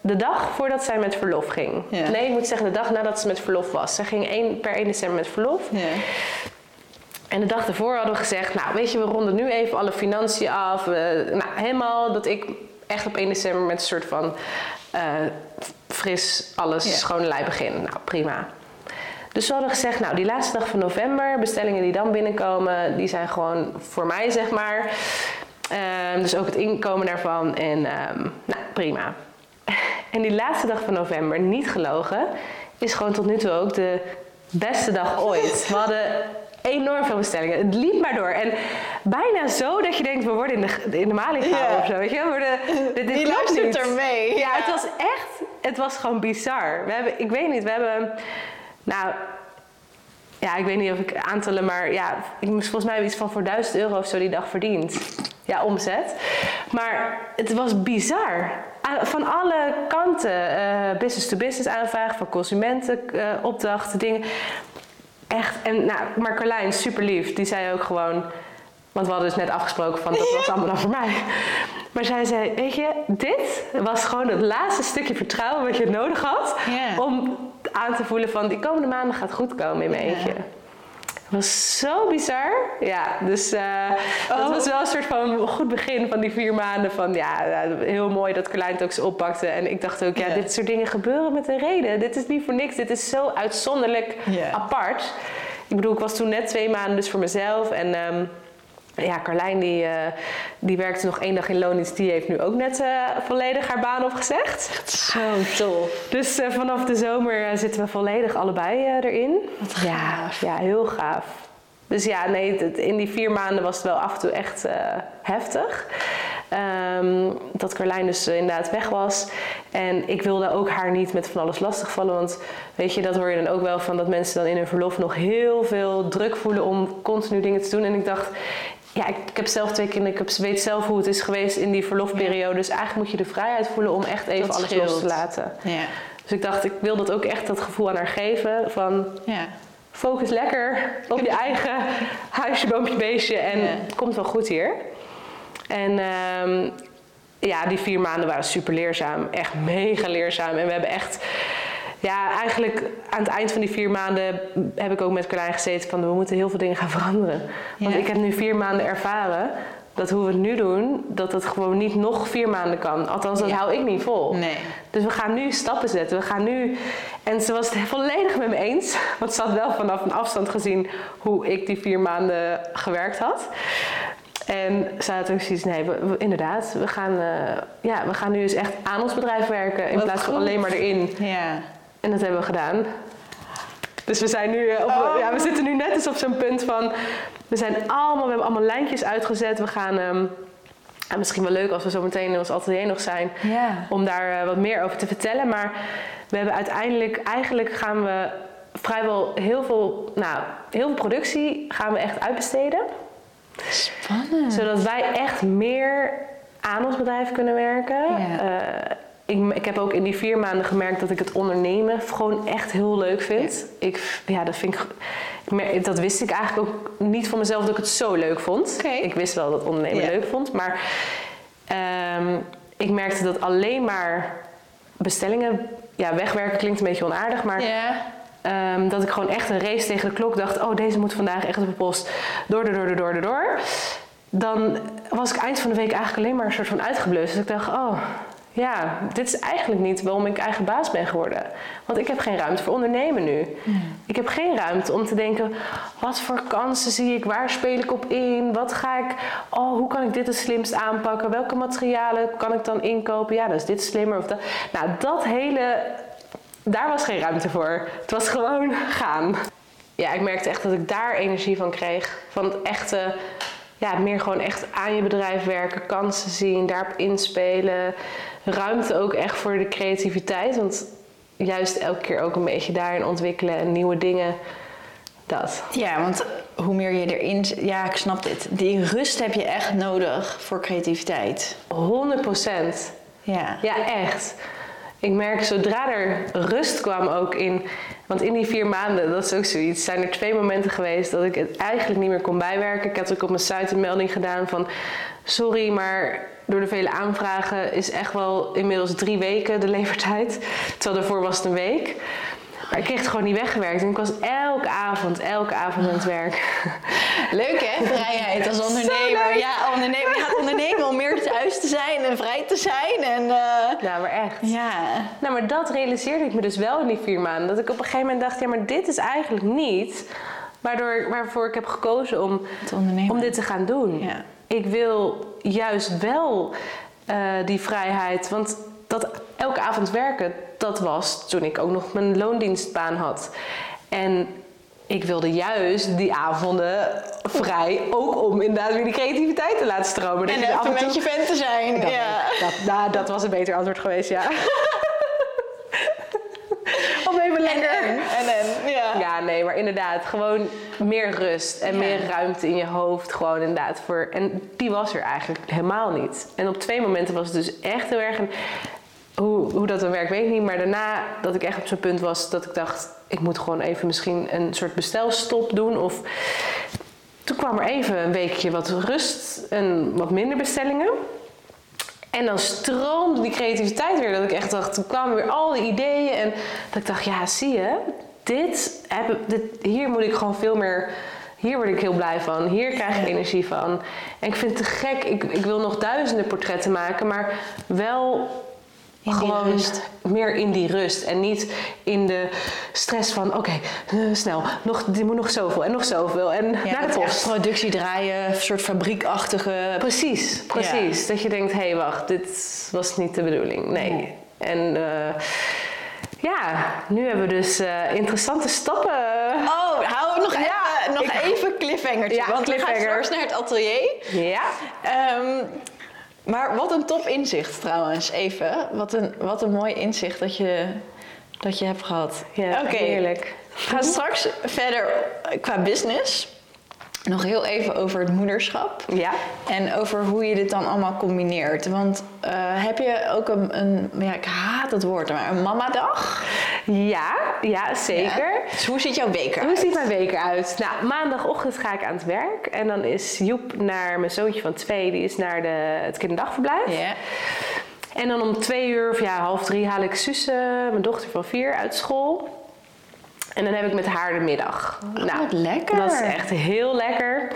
de dag voordat zij met verlof ging. Ja. Nee, ik moet zeggen de dag nadat ze met verlof was. Ze ging één, per 1 december met verlof. Ja. En de dag ervoor hadden we gezegd, nou weet je, we ronden nu even alle financiën af. We- nou, helemaal dat ik echt op 1 december met een soort van eh, fris alles Ja. schone lei begin. Nou, prima. Dus we hadden gezegd, nou die laatste dag van november, bestellingen die dan binnenkomen, die zijn gewoon voor mij, zeg maar. Ehm, dus ook het inkomen daarvan en ehm, nou, prima. En die laatste dag van november, niet gelogen, is gewoon tot nu toe ook de beste dag ooit. We hadden enorm veel bestellingen. Het liep maar door. En bijna zo dat je denkt, we worden in de, in de maling gehouden Ja. of zo. Weet je? We worden, dit, dit Die luistert er mee. Ja, het was echt, het was gewoon bizar. We hebben, ik weet niet, we hebben, nou, ja, ik weet niet of ik aantallen, maar ja, ik moest volgens mij iets van voor 1000 euro of zo die dag verdiend. Ja, omzet. Maar het was bizar. Van alle kanten, eh, business-to-business aanvragen, van consumenten, eh, opdrachten, dingen. Echt, en nou, maar Carlijn, super lief, die zei ook gewoon, want we hadden dus net afgesproken van dat was allemaal dan voor mij. Maar zij zei, weet je, dit was gewoon het laatste stukje vertrouwen wat je nodig had om aan te voelen van die komende maanden gaat goed komen in mijn eentje. Was zo bizar. Ja, dus eh, dat Oh. was wel een soort van goed begin van die vier maanden. Van ja, heel mooi dat Carlijn het ook zo oppakte. En ik dacht ook, ja, dit soort dingen gebeuren met een reden. Dit is niet voor niks. Dit is zo uitzonderlijk apart. Ik bedoel, ik was toen net twee maanden dus voor mezelf. En ehm, ja, Carlijn die, eh, die werkte nog één dag in loondienst. Die heeft nu ook net eh, volledig haar baan opgezegd. Zo tof. Dus eh, vanaf de zomer zitten we volledig allebei erin. Wat Ja, gaaf. ja, heel gaaf. Dus ja, nee, het- in die vier maanden was het wel af en toe echt heftig. Ehm, dat Carlijn dus inderdaad weg was. En ik wilde ook haar niet met van alles lastigvallen. Want weet je, dat hoor je dan ook wel van dat mensen dan in hun verlof nog heel veel druk voelen om continu dingen te doen. En ik dacht, ja, ik, ik heb zelf twee kinderen. Ik weet zelf hoe het is geweest in die verlofperiode. Dus eigenlijk moet je de vrijheid voelen om echt even Dat alles scheelt. los te laten. Ja. Dus ik dacht, ik wil dat ook echt dat gevoel aan haar geven. Van Ja. focus lekker op je eigen [laughs] huisje, boompje, beestje. En Ja. het komt wel goed hier. En ehm, ja, die vier maanden waren super leerzaam. Echt mega leerzaam. En we hebben echt... Ja, eigenlijk aan het eind van die vier maanden heb ik ook met Carlijn gezeten van... we moeten heel veel dingen gaan veranderen. Want Ja. ik heb nu vier maanden ervaren dat hoe we het nu doen... dat het gewoon niet nog vier maanden kan. Althans, dat Ja. hou ik niet vol. Nee. Dus we gaan nu stappen zetten. We gaan nu. En ze was het volledig met me eens. Want ze had wel vanaf een afstand gezien hoe ik die vier maanden gewerkt had. En ze had ook zoiets, nee, we- we- inderdaad, we gaan, eh, ja, we gaan nu eens echt aan ons bedrijf werken in Wat plaats van alleen maar erin. Ja. En dat hebben we gedaan. Dus we zijn nu, eh, op, Oh. ja, we zitten nu net eens op zo'n punt van, we zijn allemaal, we hebben allemaal lijntjes uitgezet. We gaan, ehm, en misschien wel leuk als we zo meteen in ons atelier nog zijn, om daar eh, wat meer over te vertellen. Maar we hebben uiteindelijk, eigenlijk gaan we vrijwel heel veel, nou, heel veel productie gaan we echt uitbesteden. Spannend. Zodat wij echt meer aan ons bedrijf kunnen werken. Eh, ik, ik heb ook in die vier maanden gemerkt dat ik het ondernemen gewoon echt heel leuk vind. Ik, ja, dat, vind ik, dat wist ik eigenlijk ook niet van mezelf dat ik het zo leuk vond. Ik wist wel dat ondernemen Ja. leuk vond. Maar ehm, ik merkte dat alleen maar bestellingen ja, wegwerken klinkt een beetje onaardig, maar Ja. Ehm, dat ik gewoon echt een race tegen de klok dacht: oh, deze moet vandaag echt op de post. Door, door, door, door, door, door. Dan was ik eind van de week eigenlijk alleen maar een soort van uitgeblust. Dus ik dacht: oh, ja, dit is eigenlijk niet waarom ik eigen baas ben geworden. Want ik heb geen ruimte voor ondernemen nu. Ik heb geen ruimte om te denken: wat voor kansen zie ik? Waar speel ik op in? Wat ga ik? Oh, hoe kan ik dit het slimst aanpakken? Welke materialen kan ik dan inkopen? Ja, dat is dit slimmer of dat. Nou, dat hele daar was geen ruimte voor. Het was gewoon [laughs] gaan. Ja, ik merkte echt dat ik daar energie van kreeg. Van het echte, ja, meer gewoon echt aan je bedrijf werken, kansen zien, daarop inspelen. Ruimte ook echt voor de creativiteit. Want juist elke keer ook een beetje daarin ontwikkelen en nieuwe dingen. Dat. Ja, want hoe meer je erin... Ja, ik snap dit. Die rust heb je echt nodig voor creativiteit. 100 procent. Ja. Ja, echt. Ik merk zodra er rust kwam ook in. Want in die vier maanden, dat is ook zoiets, zijn er twee momenten geweest dat ik het eigenlijk niet meer kon bijwerken. Ik had ook op mijn site een melding gedaan van. Sorry, maar door de vele aanvragen is echt wel inmiddels drie weken de levertijd. Terwijl daarvoor was het een week. Maar ik kreeg het gewoon niet weggewerkt. En ik was elke avond, elke avond aan het werk. [laughs] Leuk hè, vrijheid als ondernemer. Ja, ondernemer. Gaat ondernemen om meer thuis te zijn en vrij te zijn. En, eh, Nou, maar echt. ja. Nou, maar dat realiseerde ik me dus wel in die vier maanden. Dat ik op een gegeven moment dacht, ja, maar dit is eigenlijk niet waardoor, waarvoor ik heb gekozen om, om dit te gaan doen. Ja. Ik wil juist wel eh, die vrijheid. Want dat elke avond werken, dat was toen ik ook nog mijn loondienstbaan had. En ik wilde juist die avonden vrij, ook om inderdaad weer die creativiteit te laten stromen. Dat En af en toe- met je vent te zijn. dat, ja. dat, nou, dat was een beter antwoord geweest, ja. Even lekker. En, en, en, ja. Ja, nee, maar inderdaad, gewoon meer rust en Ja. meer ruimte in je hoofd. Gewoon inderdaad voor. En die was er eigenlijk helemaal niet. En op twee momenten was het dus echt heel erg. Een, hoe, hoe dat dan werkt, weet ik niet. Maar daarna dat ik echt op zo'n punt was dat ik dacht: ik moet gewoon even misschien een soort bestelstop doen. Of toen kwam er even een weekje wat rust en wat minder bestellingen. En dan stroomde die creativiteit weer. Dat ik echt dacht, toen kwamen weer al die ideeën. En dat ik dacht, ja, zie je, dit, heb, dit, hier moet ik gewoon veel meer. Hier word ik heel blij van. Hier krijg ik energie van. En ik vind het te gek. Ik, ik wil nog duizenden portretten maken, maar wel In die gewoon rust. meer in die rust. En niet in de stress van, oké, eh, snel, nog, er moet nog zoveel en nog zoveel. En Ja, naar de post. productie draaien, een soort fabriekachtige. Precies, precies. Dat je denkt, hé hey, wacht, dit was niet de bedoeling. Nee. En eh, ja, nu hebben we dus eh, interessante stappen. Oh, hou nog, Ja, even, nog ik- even cliffhangertje. Ja, want we gaan cliffhanger. straks naar het atelier. Ja. Ehm, maar wat een top inzicht trouwens, even. Wat een, wat een mooi inzicht dat je, dat je hebt gehad. Ja, Oké, heerlijk. we gaan straks verder qua business. Nog heel even over het moederschap. Ja. En over hoe je dit dan allemaal combineert. Want eh, heb je ook een, een, ja, ik haat het woord, maar een mamadag? Ja, ja, zeker. Ja. Dus hoe ziet jouw week eruit? Hoe ziet mijn week eruit? Nou, maandagochtend ga ik aan het werk. En dan is Joep naar mijn zoontje van twee. Die is naar de, het kinderdagverblijf. Ja. En dan om twee uur of ja, half drie haal ik Suze, mijn dochter van vier, uit school. En dan heb ik met haar de middag. Nou, wat lekker. Dat is echt heel lekker.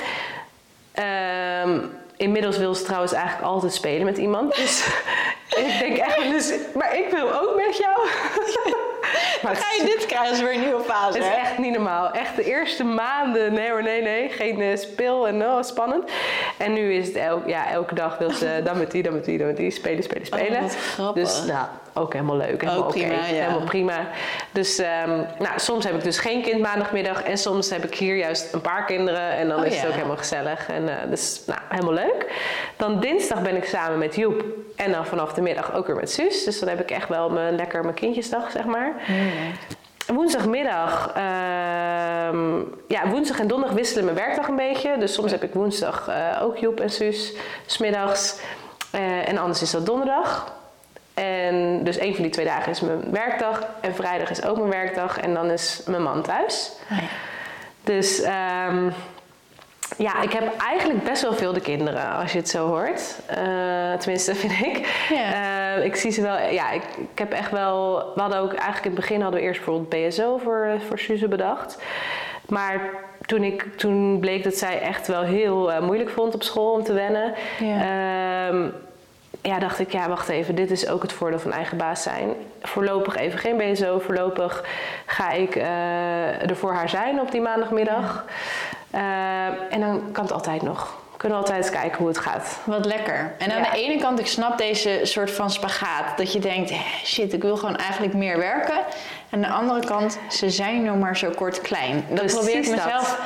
Ehm, inmiddels wil ze trouwens eigenlijk altijd spelen met iemand. Dus [laughs] ik denk echt eens, maar ik wil ook met jou. [laughs] [laughs] maar Ga je dit krijgen weer een nieuwe fase. het is hè? echt niet normaal. Echt de eerste maanden, nee hoor, nee, nee. Geen eh, speel en oh, spannend. En nu is het el- ja, elke dag wil ze [laughs] dan met die, dan met die, dan met die. Spelen, spelen, spelen. Oh, wat grappig. Dus nou, ook helemaal leuk. Helemaal Ook prima, ja. Helemaal prima. Dus ehm, nou, soms heb ik dus geen kind maandagmiddag. En soms heb ik hier juist een paar kinderen. En dan Oh, is het ook helemaal gezellig. En uh, dus nou, helemaal leuk. Dan dinsdag ben ik samen met Joep. En dan vanaf de middag ook weer met Suus. Dus dan heb ik echt wel mijn, lekker mijn kindjesdag, zeg maar. Woensdagmiddag, ehm, ja, woensdag en donderdag wisselen mijn werkdag een beetje. Dus soms heb ik woensdag eh, ook Joep en Suus, smiddags. Eh en anders is dat donderdag. En dus een van die twee dagen is mijn werkdag. En vrijdag is ook mijn werkdag. En dan is mijn man thuis. Oh ja. Dus ehm, ja, ik heb eigenlijk best wel veel de kinderen, als je het zo hoort. Uh, tenminste, [laughs] vind ik. Ja. Uh, ik zie ze wel, ja, ik, ik, heb echt wel... We hadden ook eigenlijk in het begin hadden we eerst bijvoorbeeld BSO voor, voor Suze bedacht. Maar toen, ik, toen bleek dat zij echt wel heel uh, moeilijk vond op school om te wennen. Ja. Um, ja, dacht ik, ja, wacht even, dit is ook het voordeel van eigen baas zijn. Voorlopig even geen BSO, voorlopig ga ik er voor haar zijn op die maandagmiddag. Uh, en dan kan het altijd nog. We kunnen altijd kijken hoe het gaat. Wat lekker. En aan de ene kant, ik snap deze soort van spagaat. Dat je denkt, shit, ik wil gewoon eigenlijk meer werken. En aan de andere kant, ze zijn nog maar zo kort klein. Dat Precies probeer ik mezelf dat.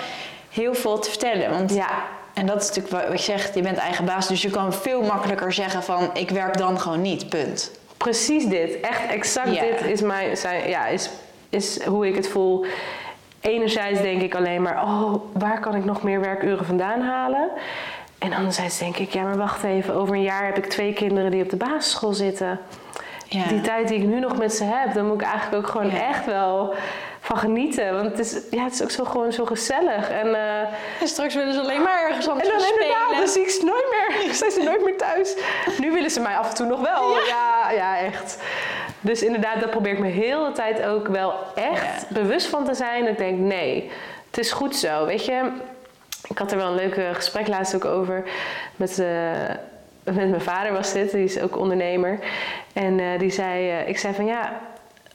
heel veel te vertellen. Want ja. En dat is natuurlijk wat je zegt, je bent eigen baas. Dus je kan veel makkelijker zeggen van, ik werk dan gewoon niet, punt. Precies dit. Echt exact dit is, mijn, zijn, ja, is, is hoe ik het voel. Enerzijds denk ik alleen maar, oh, waar kan ik nog meer werkuren vandaan halen? En anderzijds denk ik, ja, maar wacht even, over een jaar heb ik twee kinderen die op de basisschool zitten. Ja. Die tijd die ik nu nog met ze heb, dan moet ik eigenlijk ook gewoon echt wel van genieten. Want het is, ja, het is ook zo, gewoon zo gezellig. En, uh, en straks willen ze alleen maar ergens anders en dan. Inderdaad, dan zie ik ze nooit meer. [laughs] zijn ze nooit meer thuis. Nu willen ze mij af en toe nog wel. Ja, ja, ja echt. Dus inderdaad, daar probeer ik me heel de tijd ook wel echt bewust van te zijn. Ik denk, nee, het is goed zo. Weet je, ik had er wel een leuk gesprek laatst ook over met... Uh, met mijn vader was dit, die is ook ondernemer. En uh, die zei, uh, ik zei van ja,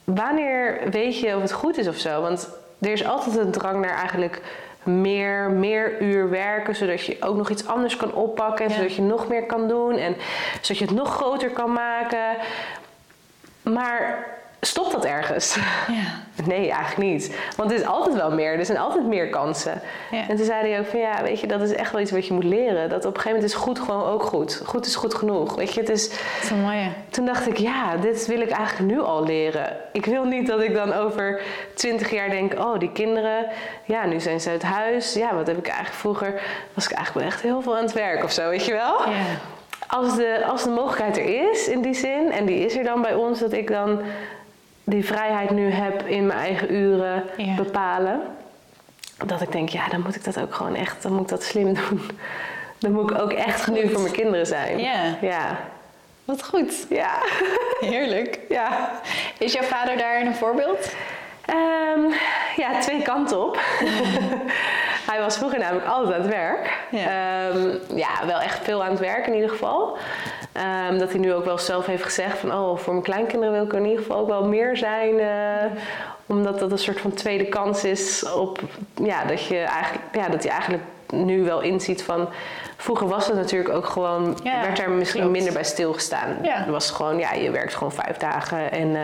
wanneer weet je of het goed is of zo? Want er is altijd een drang naar eigenlijk meer, meer uur werken, zodat je ook nog iets anders kan oppakken, zodat je nog meer kan doen en zodat je het nog groter kan maken. Maar stopt dat ergens? [laughs] Ja. Nee, eigenlijk niet. Want het is altijd wel meer. Er zijn altijd meer kansen. Ja. En toen zei hij ook van ja, weet je, dat is echt wel iets wat je moet leren. Dat op een gegeven moment is goed gewoon ook goed. Goed is goed genoeg. Weet je, het is... Dat is mooi. Toen dacht ik, ja, dit wil ik eigenlijk nu al leren. Ik wil niet dat ik dan over twintig jaar denk, oh, die kinderen, ja, nu zijn ze uit huis. Ja, wat heb ik eigenlijk vroeger, was ik eigenlijk wel echt heel veel aan het werk of zo, weet je wel? Ja. Als de, als de mogelijkheid er is in die zin, en die is er dan bij ons, dat ik dan die vrijheid nu heb in mijn eigen uren bepalen. Dat ik denk, ja, dan moet ik dat ook gewoon echt, dan moet ik dat slim [laughs] doen. Dan moet ik ook echt nu voor mijn kinderen zijn. Ja. ja. Wat goed. Ja. [laughs] Heerlijk. Ja. Is jouw vader daar een voorbeeld? Um, ja, twee kanten op. [laughs] hij was vroeger namelijk altijd aan het werk. Ja. Um, ja, wel echt veel aan het werk in ieder geval. Um, dat hij nu ook wel zelf heeft gezegd van... oh, voor mijn kleinkinderen wil ik er in ieder geval ook wel meer zijn. Uh, omdat dat een soort van tweede kans is op... Ja, dat, je eigenlijk, ja, dat hij eigenlijk nu wel inziet van... Vroeger was het natuurlijk ook gewoon... Ja, werd er misschien klopt. minder bij stilgestaan. Ja. Het was gewoon, ja, je werkt gewoon vijf dagen en... Uh,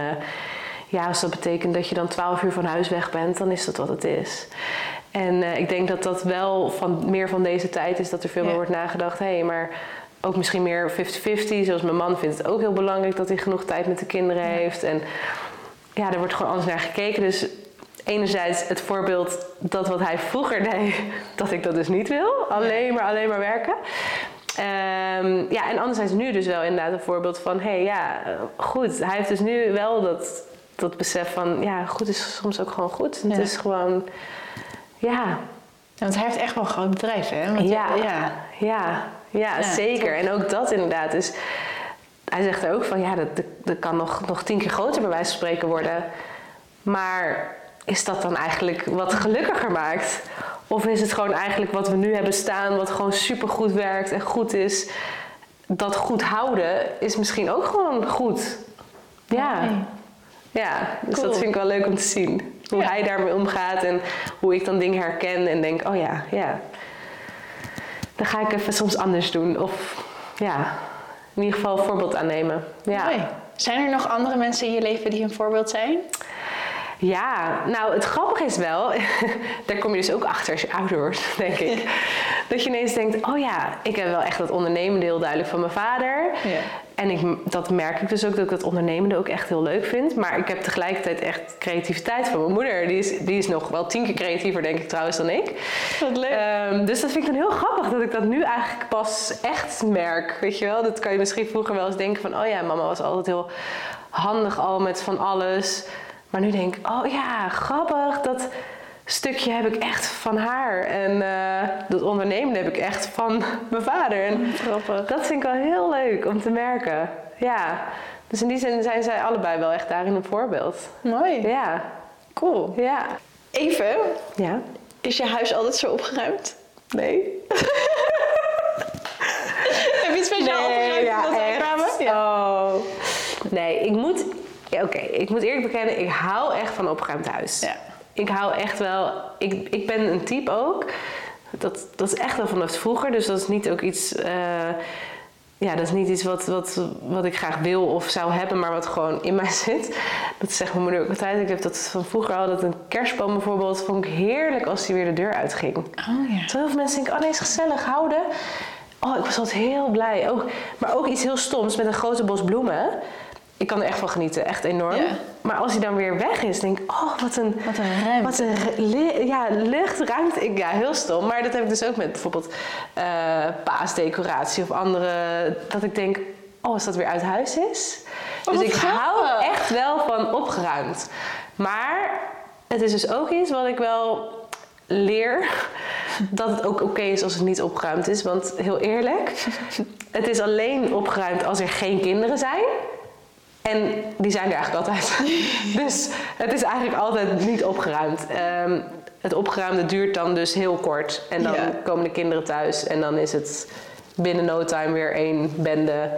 ja, als dat betekent dat je dan 12 uur van huis weg bent, dan is dat wat het is. En uh, ik denk dat dat wel van, meer van deze tijd is dat er veel ja. meer wordt nagedacht. Hé, hey, maar ook misschien meer 50-50. Zoals mijn man vindt het ook heel belangrijk dat hij genoeg tijd met de kinderen heeft. En ja, er wordt gewoon anders naar gekeken. Dus enerzijds het voorbeeld dat wat hij vroeger deed, [laughs] dat ik dat dus niet wil. Alleen maar, alleen maar werken. Um, ja, en anderzijds nu dus wel inderdaad een voorbeeld van... hé, hey, ja, goed. Hij heeft dus nu wel dat, dat besef van... ja, goed is soms ook gewoon goed. Het is gewoon... Ja. Want hij heeft echt wel een groot bedrijf, hè? Want ja, ja, ja, ja, zeker. En ook dat inderdaad. Dus hij zegt er ook van, ja, dat, dat kan nog, nog tien keer groter bij wijze van spreken worden. Maar is dat dan eigenlijk wat gelukkiger maakt? Of is het gewoon eigenlijk wat we nu hebben staan, wat gewoon supergoed werkt en goed is? Dat goed houden is misschien ook gewoon goed. Ja. Ja, dus dat vind ik wel leuk om te zien. Hoe hij daarmee omgaat en hoe ik dan dingen herken en denk, oh ja, ja. Dan ga ik even soms anders doen. Of ja, in ieder geval een voorbeeld aannemen. Ja. Mooi. Zijn er nog andere mensen in je leven die een voorbeeld zijn? Ja, nou het grappige is wel, [laughs] daar kom je dus ook achter als je ouder wordt, [laughs] denk ik. dat je ineens denkt, oh ja, ik heb wel echt dat ondernemende heel duidelijk van mijn vader. Ja. En ik, dat merk ik dus ook, dat ik dat ondernemende ook echt heel leuk vind. Maar ik heb tegelijkertijd echt creativiteit van mijn moeder. Die is, die is nog wel tien keer creatiever, denk ik trouwens, dan ik. Wat leuk. Um, dus dat vind ik dan heel grappig, dat ik dat nu eigenlijk pas echt merk. Weet je wel, dat kan je misschien vroeger wel eens denken van... oh ja, mama was altijd heel handig al met van alles... Maar nu denk ik, oh ja, grappig dat, stukje heb ik echt van haar. En eh, dat ondernemen heb ik echt van [laughs] mijn vader. En Grappig. dat vind ik wel heel leuk om te merken. Ja. Dus in die zin zijn zij allebei wel echt daarin een voorbeeld. Mooi. Ja. Cool. Ja. Even, Ja. is je huis altijd zo opgeruimd? Nee. [laughs] Heb je het speciaal opgeruimd ja, wij echt. Ja. Oh. Nee, ik moet... Oké, ik moet eerlijk bekennen, ik hou echt van opgeruimd huis. Ja. Ik hou echt wel... Ik, ik ben een type ook. Dat, dat is echt wel vanaf vroeger. Dus dat is niet ook iets... eh, ja, dat is niet iets wat, wat, wat ik graag wil of zou hebben, maar wat gewoon in mij [laughs] zit. Dat zegt mijn moeder ook altijd. Ik heb dat van vroeger al, dat een kerstboom bijvoorbeeld, vond ik heerlijk als die weer de deur uitging. Oh ja. Terwijl veel mensen denken, oh nee, is gezellig houden. Oh, ik was altijd heel blij. Ook, maar ook iets heel stoms met een grote bos bloemen. Ik kan er echt van genieten, echt enorm. Ja. Maar als hij dan weer weg is, denk ik, oh, wat een... Wat een ruimte. Wat een li- ja, lucht, ruimte. Ik, ja, heel stom. Maar dat heb ik dus ook met bijvoorbeeld eh, paasdecoratie of andere. Dat ik denk, oh, als dat weer uit huis is. Oh, dus ik hou echt wel van opgeruimd. Maar het is dus ook iets wat ik wel leer. [laughs] Dat het ook oké is als het niet opgeruimd is. Want heel eerlijk, het is alleen opgeruimd als er geen kinderen zijn. En die zijn er eigenlijk altijd. [laughs] dus het is eigenlijk altijd niet opgeruimd. Ehm, het opgeruimde duurt dan dus heel kort. En dan Ja. komen de kinderen thuis. En dan is het binnen no time weer één bende.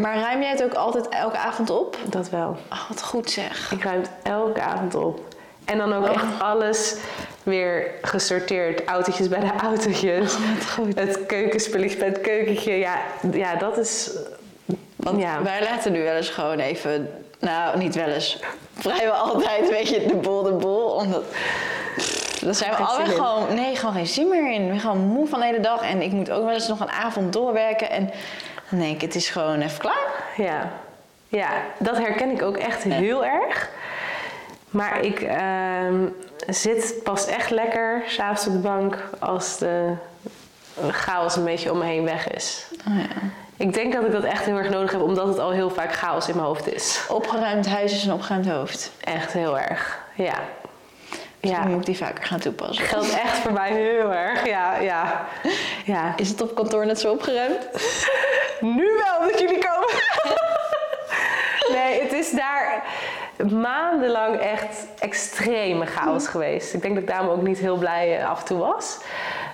Maar ruim jij het ook altijd elke avond op? Dat wel. Oh, wat goed zeg. Ik ruim het elke avond op. En dan ook Oh. echt alles weer gesorteerd. Autootjes bij de autootjes. wat goed. Het keukenspulletjes bij het keukentje. Ja, ja dat is... Want ja. wij laten nu wel eens gewoon even... Nou, niet wel eens. Vrijwel altijd, weet je, de boel, de boel. Omdat... Dan zijn we in. gewoon... Nee, gewoon geen zin meer in. Ik ben gewoon moe van de hele dag. En ik moet ook wel eens nog een avond doorwerken. En dan denk ik, het is gewoon even klaar. Ja. ja, dat herken ik ook echt heel erg. Maar ik ehm, zit pas echt lekker s'avonds op de bank als de chaos een beetje om me heen weg is. Oh, ja. Ik denk dat ik dat echt heel erg nodig heb, omdat het al heel vaak chaos in mijn hoofd is. Opgeruimd huis is een opgeruimd hoofd. Echt heel erg. Ja. Ja. Ja. Dan moet ik die vaker gaan toepassen. Geldt echt voor mij heel erg. Ja, ja. Ja. Is het op kantoor net zo opgeruimd? [laughs] Nu wel dat jullie komen. [laughs] nee, het is daar maandenlang echt extreme chaos geweest. Ik denk dat ik daarom ook niet heel blij eh, af en toe was.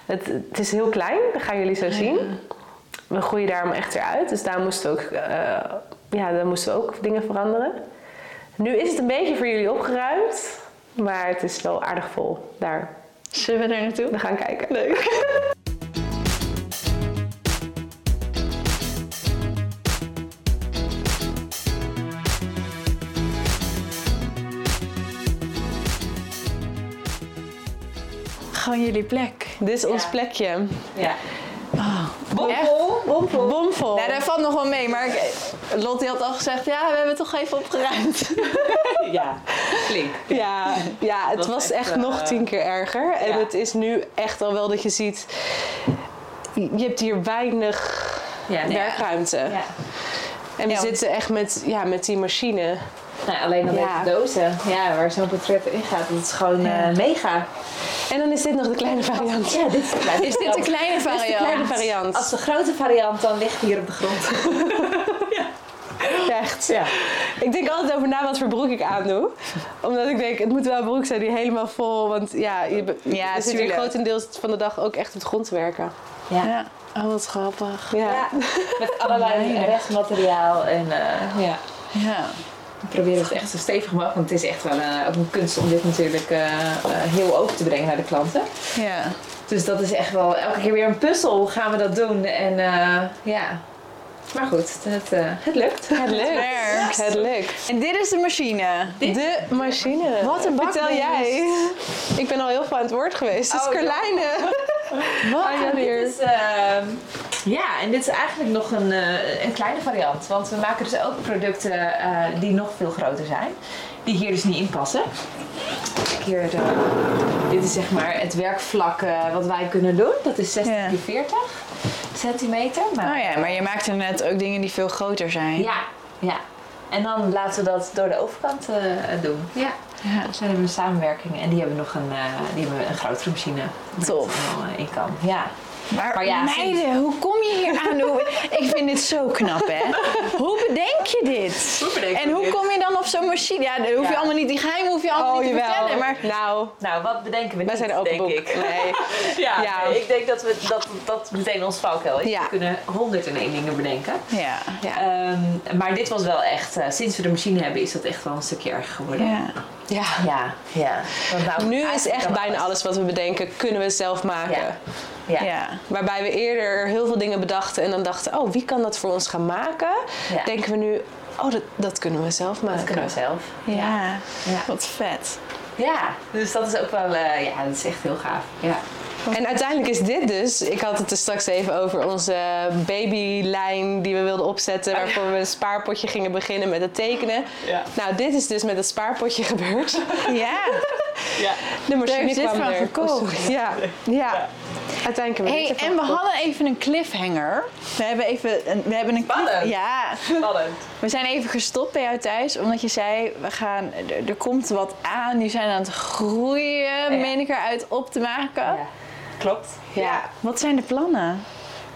Het, het is heel klein, dat gaan jullie zo zien. We groeien daarom echt eruit. Dus daar moesten, we ook, eh, ja, daar moesten we ook dingen veranderen. Nu is het een beetje voor jullie opgeruimd. Maar het is wel aardig vol daar. Zullen we daar naartoe? We gaan kijken. Leuk. Gewoon jullie plek. Dit is ons plekje. Ja. Bomvol? Bomvol. Bomvol. Nou, daar valt nog wel mee, maar Lottie had al gezegd, ja, we hebben het toch even opgeruimd. [laughs] Ja, flink. Ja, ja het was was echt, echt eh, nog tien keer erger. En ja. het is nu echt al wel dat je ziet... Je hebt hier weinig Ja, nee. werkruimte. Ja. En we Ja, zitten echt met, ja, met die machine. Nou, alleen al Ja. deze dozen, ja, waar zo'n portret in gaat, dat is gewoon eh, mega. En dan is dit nog de kleine variant. Ja, dit is de kleine Is dit de kleine Dit is de variant? kleine variant. Als de grote variant dan ligt hier op de grond. [laughs] Ja, echt. Ja. Ik denk altijd over na wat voor broek ik aandoe. Omdat ik denk, het moet wel een broek zijn die helemaal vol... Want ja, je, Ja, zit hier tuurlijk. grotendeels van de dag ook echt op de grond te werken. Ja. Ja. Oh, wat grappig. Ja. Ja, met allerlei restmateriaal en eh, ja. Ja. We proberen het echt zo stevig mogelijk, want het is echt wel eh, ook een kunst om dit natuurlijk eh, eh, heel open te brengen naar de klanten. Ja. Dus dat is echt wel elke keer weer een puzzel. Hoe gaan we dat doen? En eh, ja. Maar goed, het, eh, het lukt. Het lukt. werkt. Het lukt. En dit is de machine. De machine. Wat een Vertel bakbeest. jij. Ik ben al heel veel aan het woord geweest. Dus Oh, ja. Carlijne. [laughs] Wat? Ah, ja, is, ehm, ja, en dit is eigenlijk nog een, eh, een kleine variant. Want we maken dus ook producten eh, die nog veel groter zijn. Die hier dus niet in passen. Hier, dit is zeg maar het werkvlak eh, wat wij kunnen doen. Dat is 60 Ja. x 40 centimeter. Maar Oh ja, maar je maakt er net ook dingen die veel groter zijn. ja, ja. En dan laten we dat door de overkant doen. Ja. Ja. Dus dan hebben we een samenwerking en die hebben nog een, eh, die hebben een grotere machine. waar Tof. allemaal in kan. Ja. Maar, Maar ja, meiden, hoe kom je hier aan? Hoe- ik vind dit zo knap, hè? Hoe bedenk je dit? Hoe bedenk je en hoe dit? kom je dan op zo'n machine? Ja, dan hoef je Ja. allemaal niet die geheimen hoef je allemaal Oh, niet te jawel. vertellen. Maar Nou, Nou, wat bedenken we wij niet, zijn open denk boek. ik. Nee. [laughs] Ja, Ja. nee, ik denk dat we dat, dat meteen ons valkuil is. Ja. We kunnen 101 dingen bedenken. ja. Ja. Ehm, maar dit was wel echt, eh, sinds we de machine hebben, is dat echt wel een stukje erger geworden. ja. ja. Ja, ja. Want nou, Nu is echt bijna alles wat we bedenken, kunnen we zelf maken. Ja. Waarbij we eerder heel veel dingen bedachten en dan dachten, oh, wie kan dat voor ons gaan maken? Ja. Denken we nu, oh, dat, dat kunnen we zelf maken. Dat kunnen we zelf. Ja. Ja. Wat vet. Ja, dus dat is ook wel, eh, ja, dat is echt heel gaaf. Ja. En uiteindelijk is dit dus, ik had het er straks even over onze babylijn die we wilden opzetten, waarvoor we een spaarpotje gingen beginnen met het tekenen. Ja. Nou, dit is dus met het spaarpotje gebeurd. [laughs] Ja. [laughs] ja. De machine kwam er. sorry. ja. ja, uiteindelijk hebben we Hey, en we hadden even een cliffhanger. We hebben even een, we hebben een cliff- Spannend. Ja, Spannend. [laughs] we zijn even gestopt bij jou thuis omdat je zei we gaan er, er komt wat aan. Nu zijn we aan het groeien, meen ik eruit op te maken. Ja. Klopt. Ja. Wat zijn de plannen?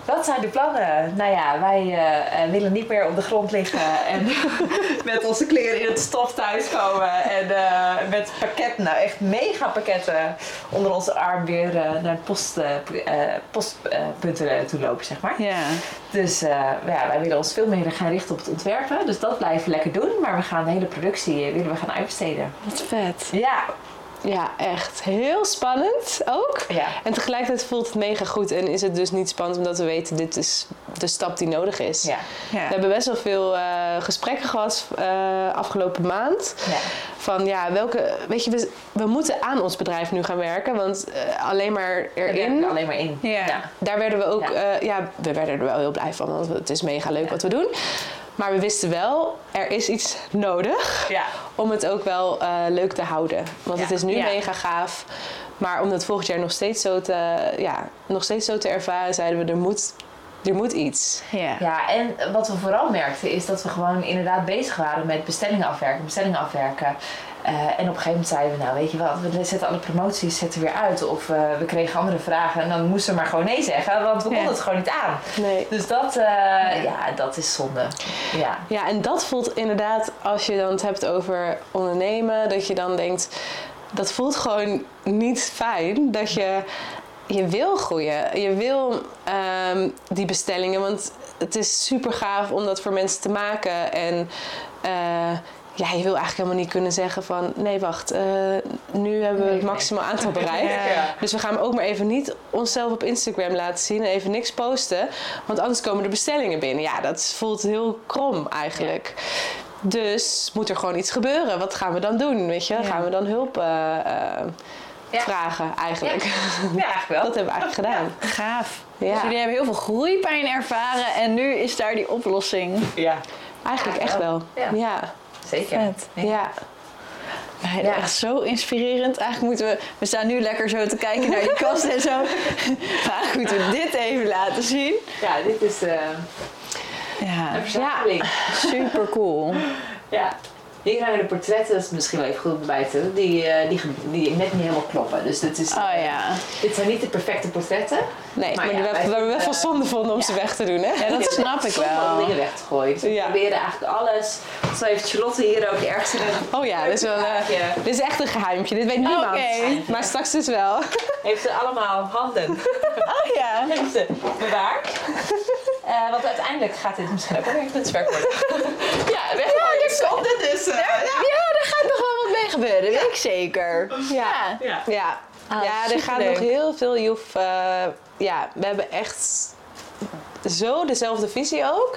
Wat zijn de plannen? Nou ja, wij eh, eh, willen niet meer op de grond liggen en [laughs] met onze kleren in het stof thuiskomen. En eh, met pakketten, nou echt mega pakketten onder onze arm weer naar het post, postpunten toe lopen, zeg maar. Ja. Dus ja, wij willen ons veel meer gaan richten op het ontwerpen. Dus dat blijven we lekker doen. Maar we gaan de hele productie willen we gaan uitbesteden. Wat vet. Ja. Ja, echt. Heel spannend ook. Ja. En tegelijkertijd voelt het mega goed. En is het dus niet spannend omdat we weten, dit is de stap die nodig is. Ja. Ja. We hebben best wel veel eh, gesprekken gehad eh, afgelopen maand. Van ja, welke. Weet je, we, we moeten aan ons bedrijf nu gaan werken. Want eh, alleen maar erin. er alleen maar in. Ja. Daar werden we ook. Ja. Ja. ja, we werden er wel heel blij van. Want het is mega leuk wat we doen. Maar we wisten wel, er is iets nodig Ja. om het ook wel eh, leuk te houden. Want Ja. het is nu Ja. mega gaaf. Maar om dat volgend jaar nog steeds zo te, ja, nog steeds zo te ervaren, zeiden we, er moet, er moet iets. Ja. Ja, en wat we vooral merkten is dat we gewoon inderdaad bezig waren met bestellingen afwerken, bestellingen afwerken. Eh, en op een gegeven moment zeiden we, nou weet je wat, we zetten alle promoties zetten weer uit. Of eh, we kregen andere vragen en dan moesten we maar gewoon nee zeggen, want we Ja. konden het gewoon niet aan. Nee. Dus dat, eh, ja. dat is zonde. Ja. Ja, en dat voelt inderdaad, als je dan het hebt over ondernemen, dat je dan denkt, dat voelt gewoon niet fijn. Dat je, je wil groeien, je wil ehm, die bestellingen, want het is super gaaf om dat voor mensen te maken. En eh, ja, je wil eigenlijk helemaal niet kunnen zeggen van, nee wacht, eh, nu hebben we het maximaal aantal [laughs] bereikt. Ja. Dus we gaan ook maar even niet onszelf op Instagram laten zien en even niks posten. Want anders komen de bestellingen binnen. Ja, dat voelt heel krom eigenlijk. Dus moet er gewoon iets gebeuren. Wat gaan we dan doen? Weet je? Ja. Gaan we dan hulp eh. Vragen eigenlijk? Ja, eigenlijk wel. [laughs] Dat hebben we eigenlijk gedaan. Gaaf. Ja. Dus jullie hebben heel veel groeipijn ervaren en nu is daar die oplossing. Ja, Eigenlijk Ja, echt wel. wel. Ja. Ja. zeker. Vet. Ja. Nee, Ja. Echt zo inspirerend. Eigenlijk moeten we, we staan nu lekker zo te kijken naar die kast en zo. [laughs] Maar eigenlijk moeten we dit even laten zien. Ja, dit is eh, Ja, een verzameling. super cool. Ja. Hier hangen de portretten, dat is misschien wel even goed om bij te die, eh, die, die net niet helemaal kloppen. Dus dit, is, Oh ja. dit zijn niet de perfecte portretten. Nee, maar, Maar die ja, we, best wel vinden, zonde vonden om ja. ze weg te doen, hè? Ja, dat [laughs] snap ik wel. dingen weg te gooien. Dus we proberen eigenlijk alles. Zo heeft Charlotte hier ook ergens in een... [laughs] Oh ja, dit is, wel, Ja. dit is echt een geheimtje. Dit weet niemand. Oké. [laughs] Maar straks dus wel. Heeft ze allemaal handen. Oh ja. Heeft ze bewaard. Eh, want uiteindelijk gaat dit misschien ook wel weer een worden. ja, weg ja, zonde dus. eh, Ja, daar gaat nog wel wat mee gebeuren, weet ik zeker. Ja. ja. Ja, Ah, ja er gaat nog heel veel. Je hoeft, eh, ja, we hebben echt zo dezelfde visie ook.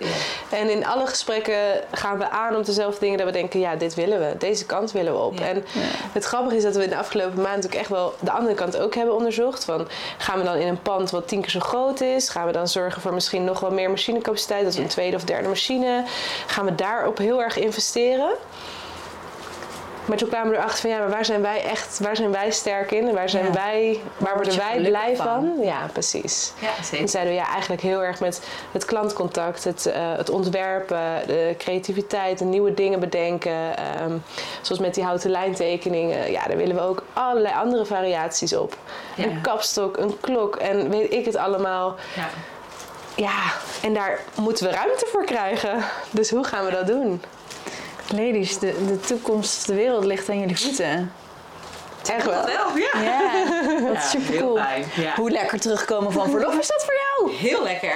En in alle gesprekken gaan we aan op dezelfde dingen dat we denken, ja, dit willen we. Deze kant willen we op. Ja. En het grappige is dat we in de afgelopen maand ook echt wel de andere kant ook hebben onderzocht. Van, gaan we dan in een pand wat tien keer zo groot is? Gaan we dan zorgen voor misschien nog wel meer machinecapaciteit? Dat we een tweede of derde machine. Gaan we daarop heel erg investeren? Maar toen kwamen we erachter van ja, maar waar zijn wij echt, waar zijn wij sterk in? En waar zijn Ja. wij, waar word worden wij blij van? van? Ja, precies. Ja, En zeiden we ja, eigenlijk heel erg met het klantcontact, het, eh, het ontwerpen, de creativiteit, de nieuwe dingen bedenken. ehm, zoals met die houten lijntekeningen. Ja, daar willen we ook allerlei andere variaties op. Ja. Een kapstok, een klok en weet ik het allemaal. Ja. Ja, en daar moeten we ruimte voor krijgen. Dus hoe gaan we dat doen? Ladies, de, de toekomst, de wereld ligt aan jullie voeten. Echt wel. Wel, ja. Ja, dat Ja, is super heel cool. ja. Hoe lekker terugkomen van verlof is dat voor jou? Heel lekker.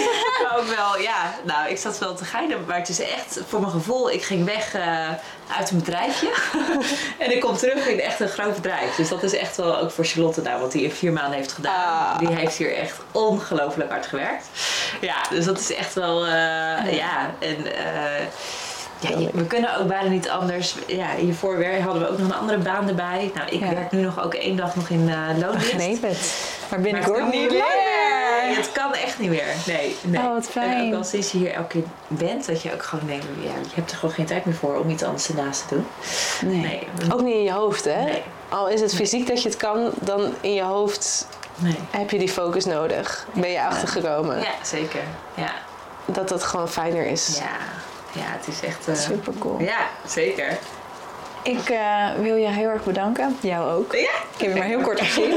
[laughs] maar ook wel, ja. Nou, ik zat wel te geinen, maar het is echt voor mijn gevoel. Ik ging weg eh, uit een bedrijfje. [laughs] en ik kom terug in echt een groot bedrijf. Dus dat is echt wel ook voor Charlotte nou, wat die in vier maanden heeft gedaan. Ah. Die heeft hier echt ongelooflijk hard gewerkt. Ja, dus dat is echt wel, eh, ja. En, eh, ja, je- we kunnen ook bijna niet anders. Ja, hiervoor hadden we ook nog een andere baan erbij. Nou, ik Ja. werk nu nog ook één dag nog in loondienst. Begreep het. Maar binnenkort niet Nee, meer. het kan echt niet meer. Nee, nee. Oh, wat En fijn. ook wel sinds je hier elke keer bent, dat je ook gewoon denkt, ja, je hebt er gewoon geen tijd meer voor om iets anders ernaast te doen. Nee. Nee. Ook niet in je hoofd, hè? Nee. Al is het fysiek dat je het kan, dan in je hoofd Nee. heb je die focus nodig. Ben je achtergekomen. Ja, zeker. Ja. Dat dat gewoon fijner is. Ja. Ja, het is echt... eh, Super cool. Ja, zeker. Ik eh, wil je heel erg bedanken. Jou ook. Ja. Ik heb je maar heel kort gezien.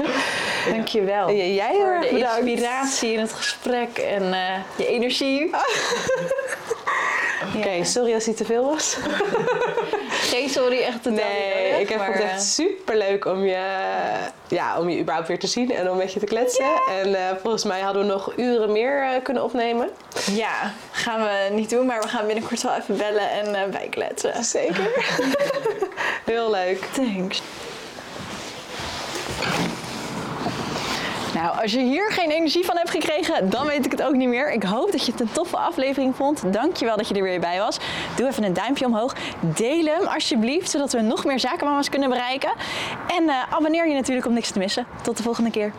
[laughs] Dankjewel. En jij heel Voor erg de bedankt. inspiratie in het gesprek en eh, je energie. [laughs] Oké, sorry als hij te veel was. [laughs] Geen sorry, echt niet Nee, nodig, ik heb maar, het eh, echt super leuk om je, ja, om je überhaupt weer te zien en om met je te kletsen. En eh, volgens mij hadden we nog uren meer eh, kunnen opnemen. Ja, gaan we niet doen, maar we gaan binnenkort wel even bellen en eh bijkletsen. Zeker. [laughs] Heel leuk. Thanks. Nou, als je hier geen energie van hebt gekregen, dan weet ik het ook niet meer. Ik hoop dat je het een toffe aflevering vond. Dankjewel dat je er weer bij was. Doe even een duimpje omhoog. Deel hem alsjeblieft, zodat we nog meer zakenmama's kunnen bereiken. En eh, abonneer je natuurlijk om niks te missen. Tot de volgende keer.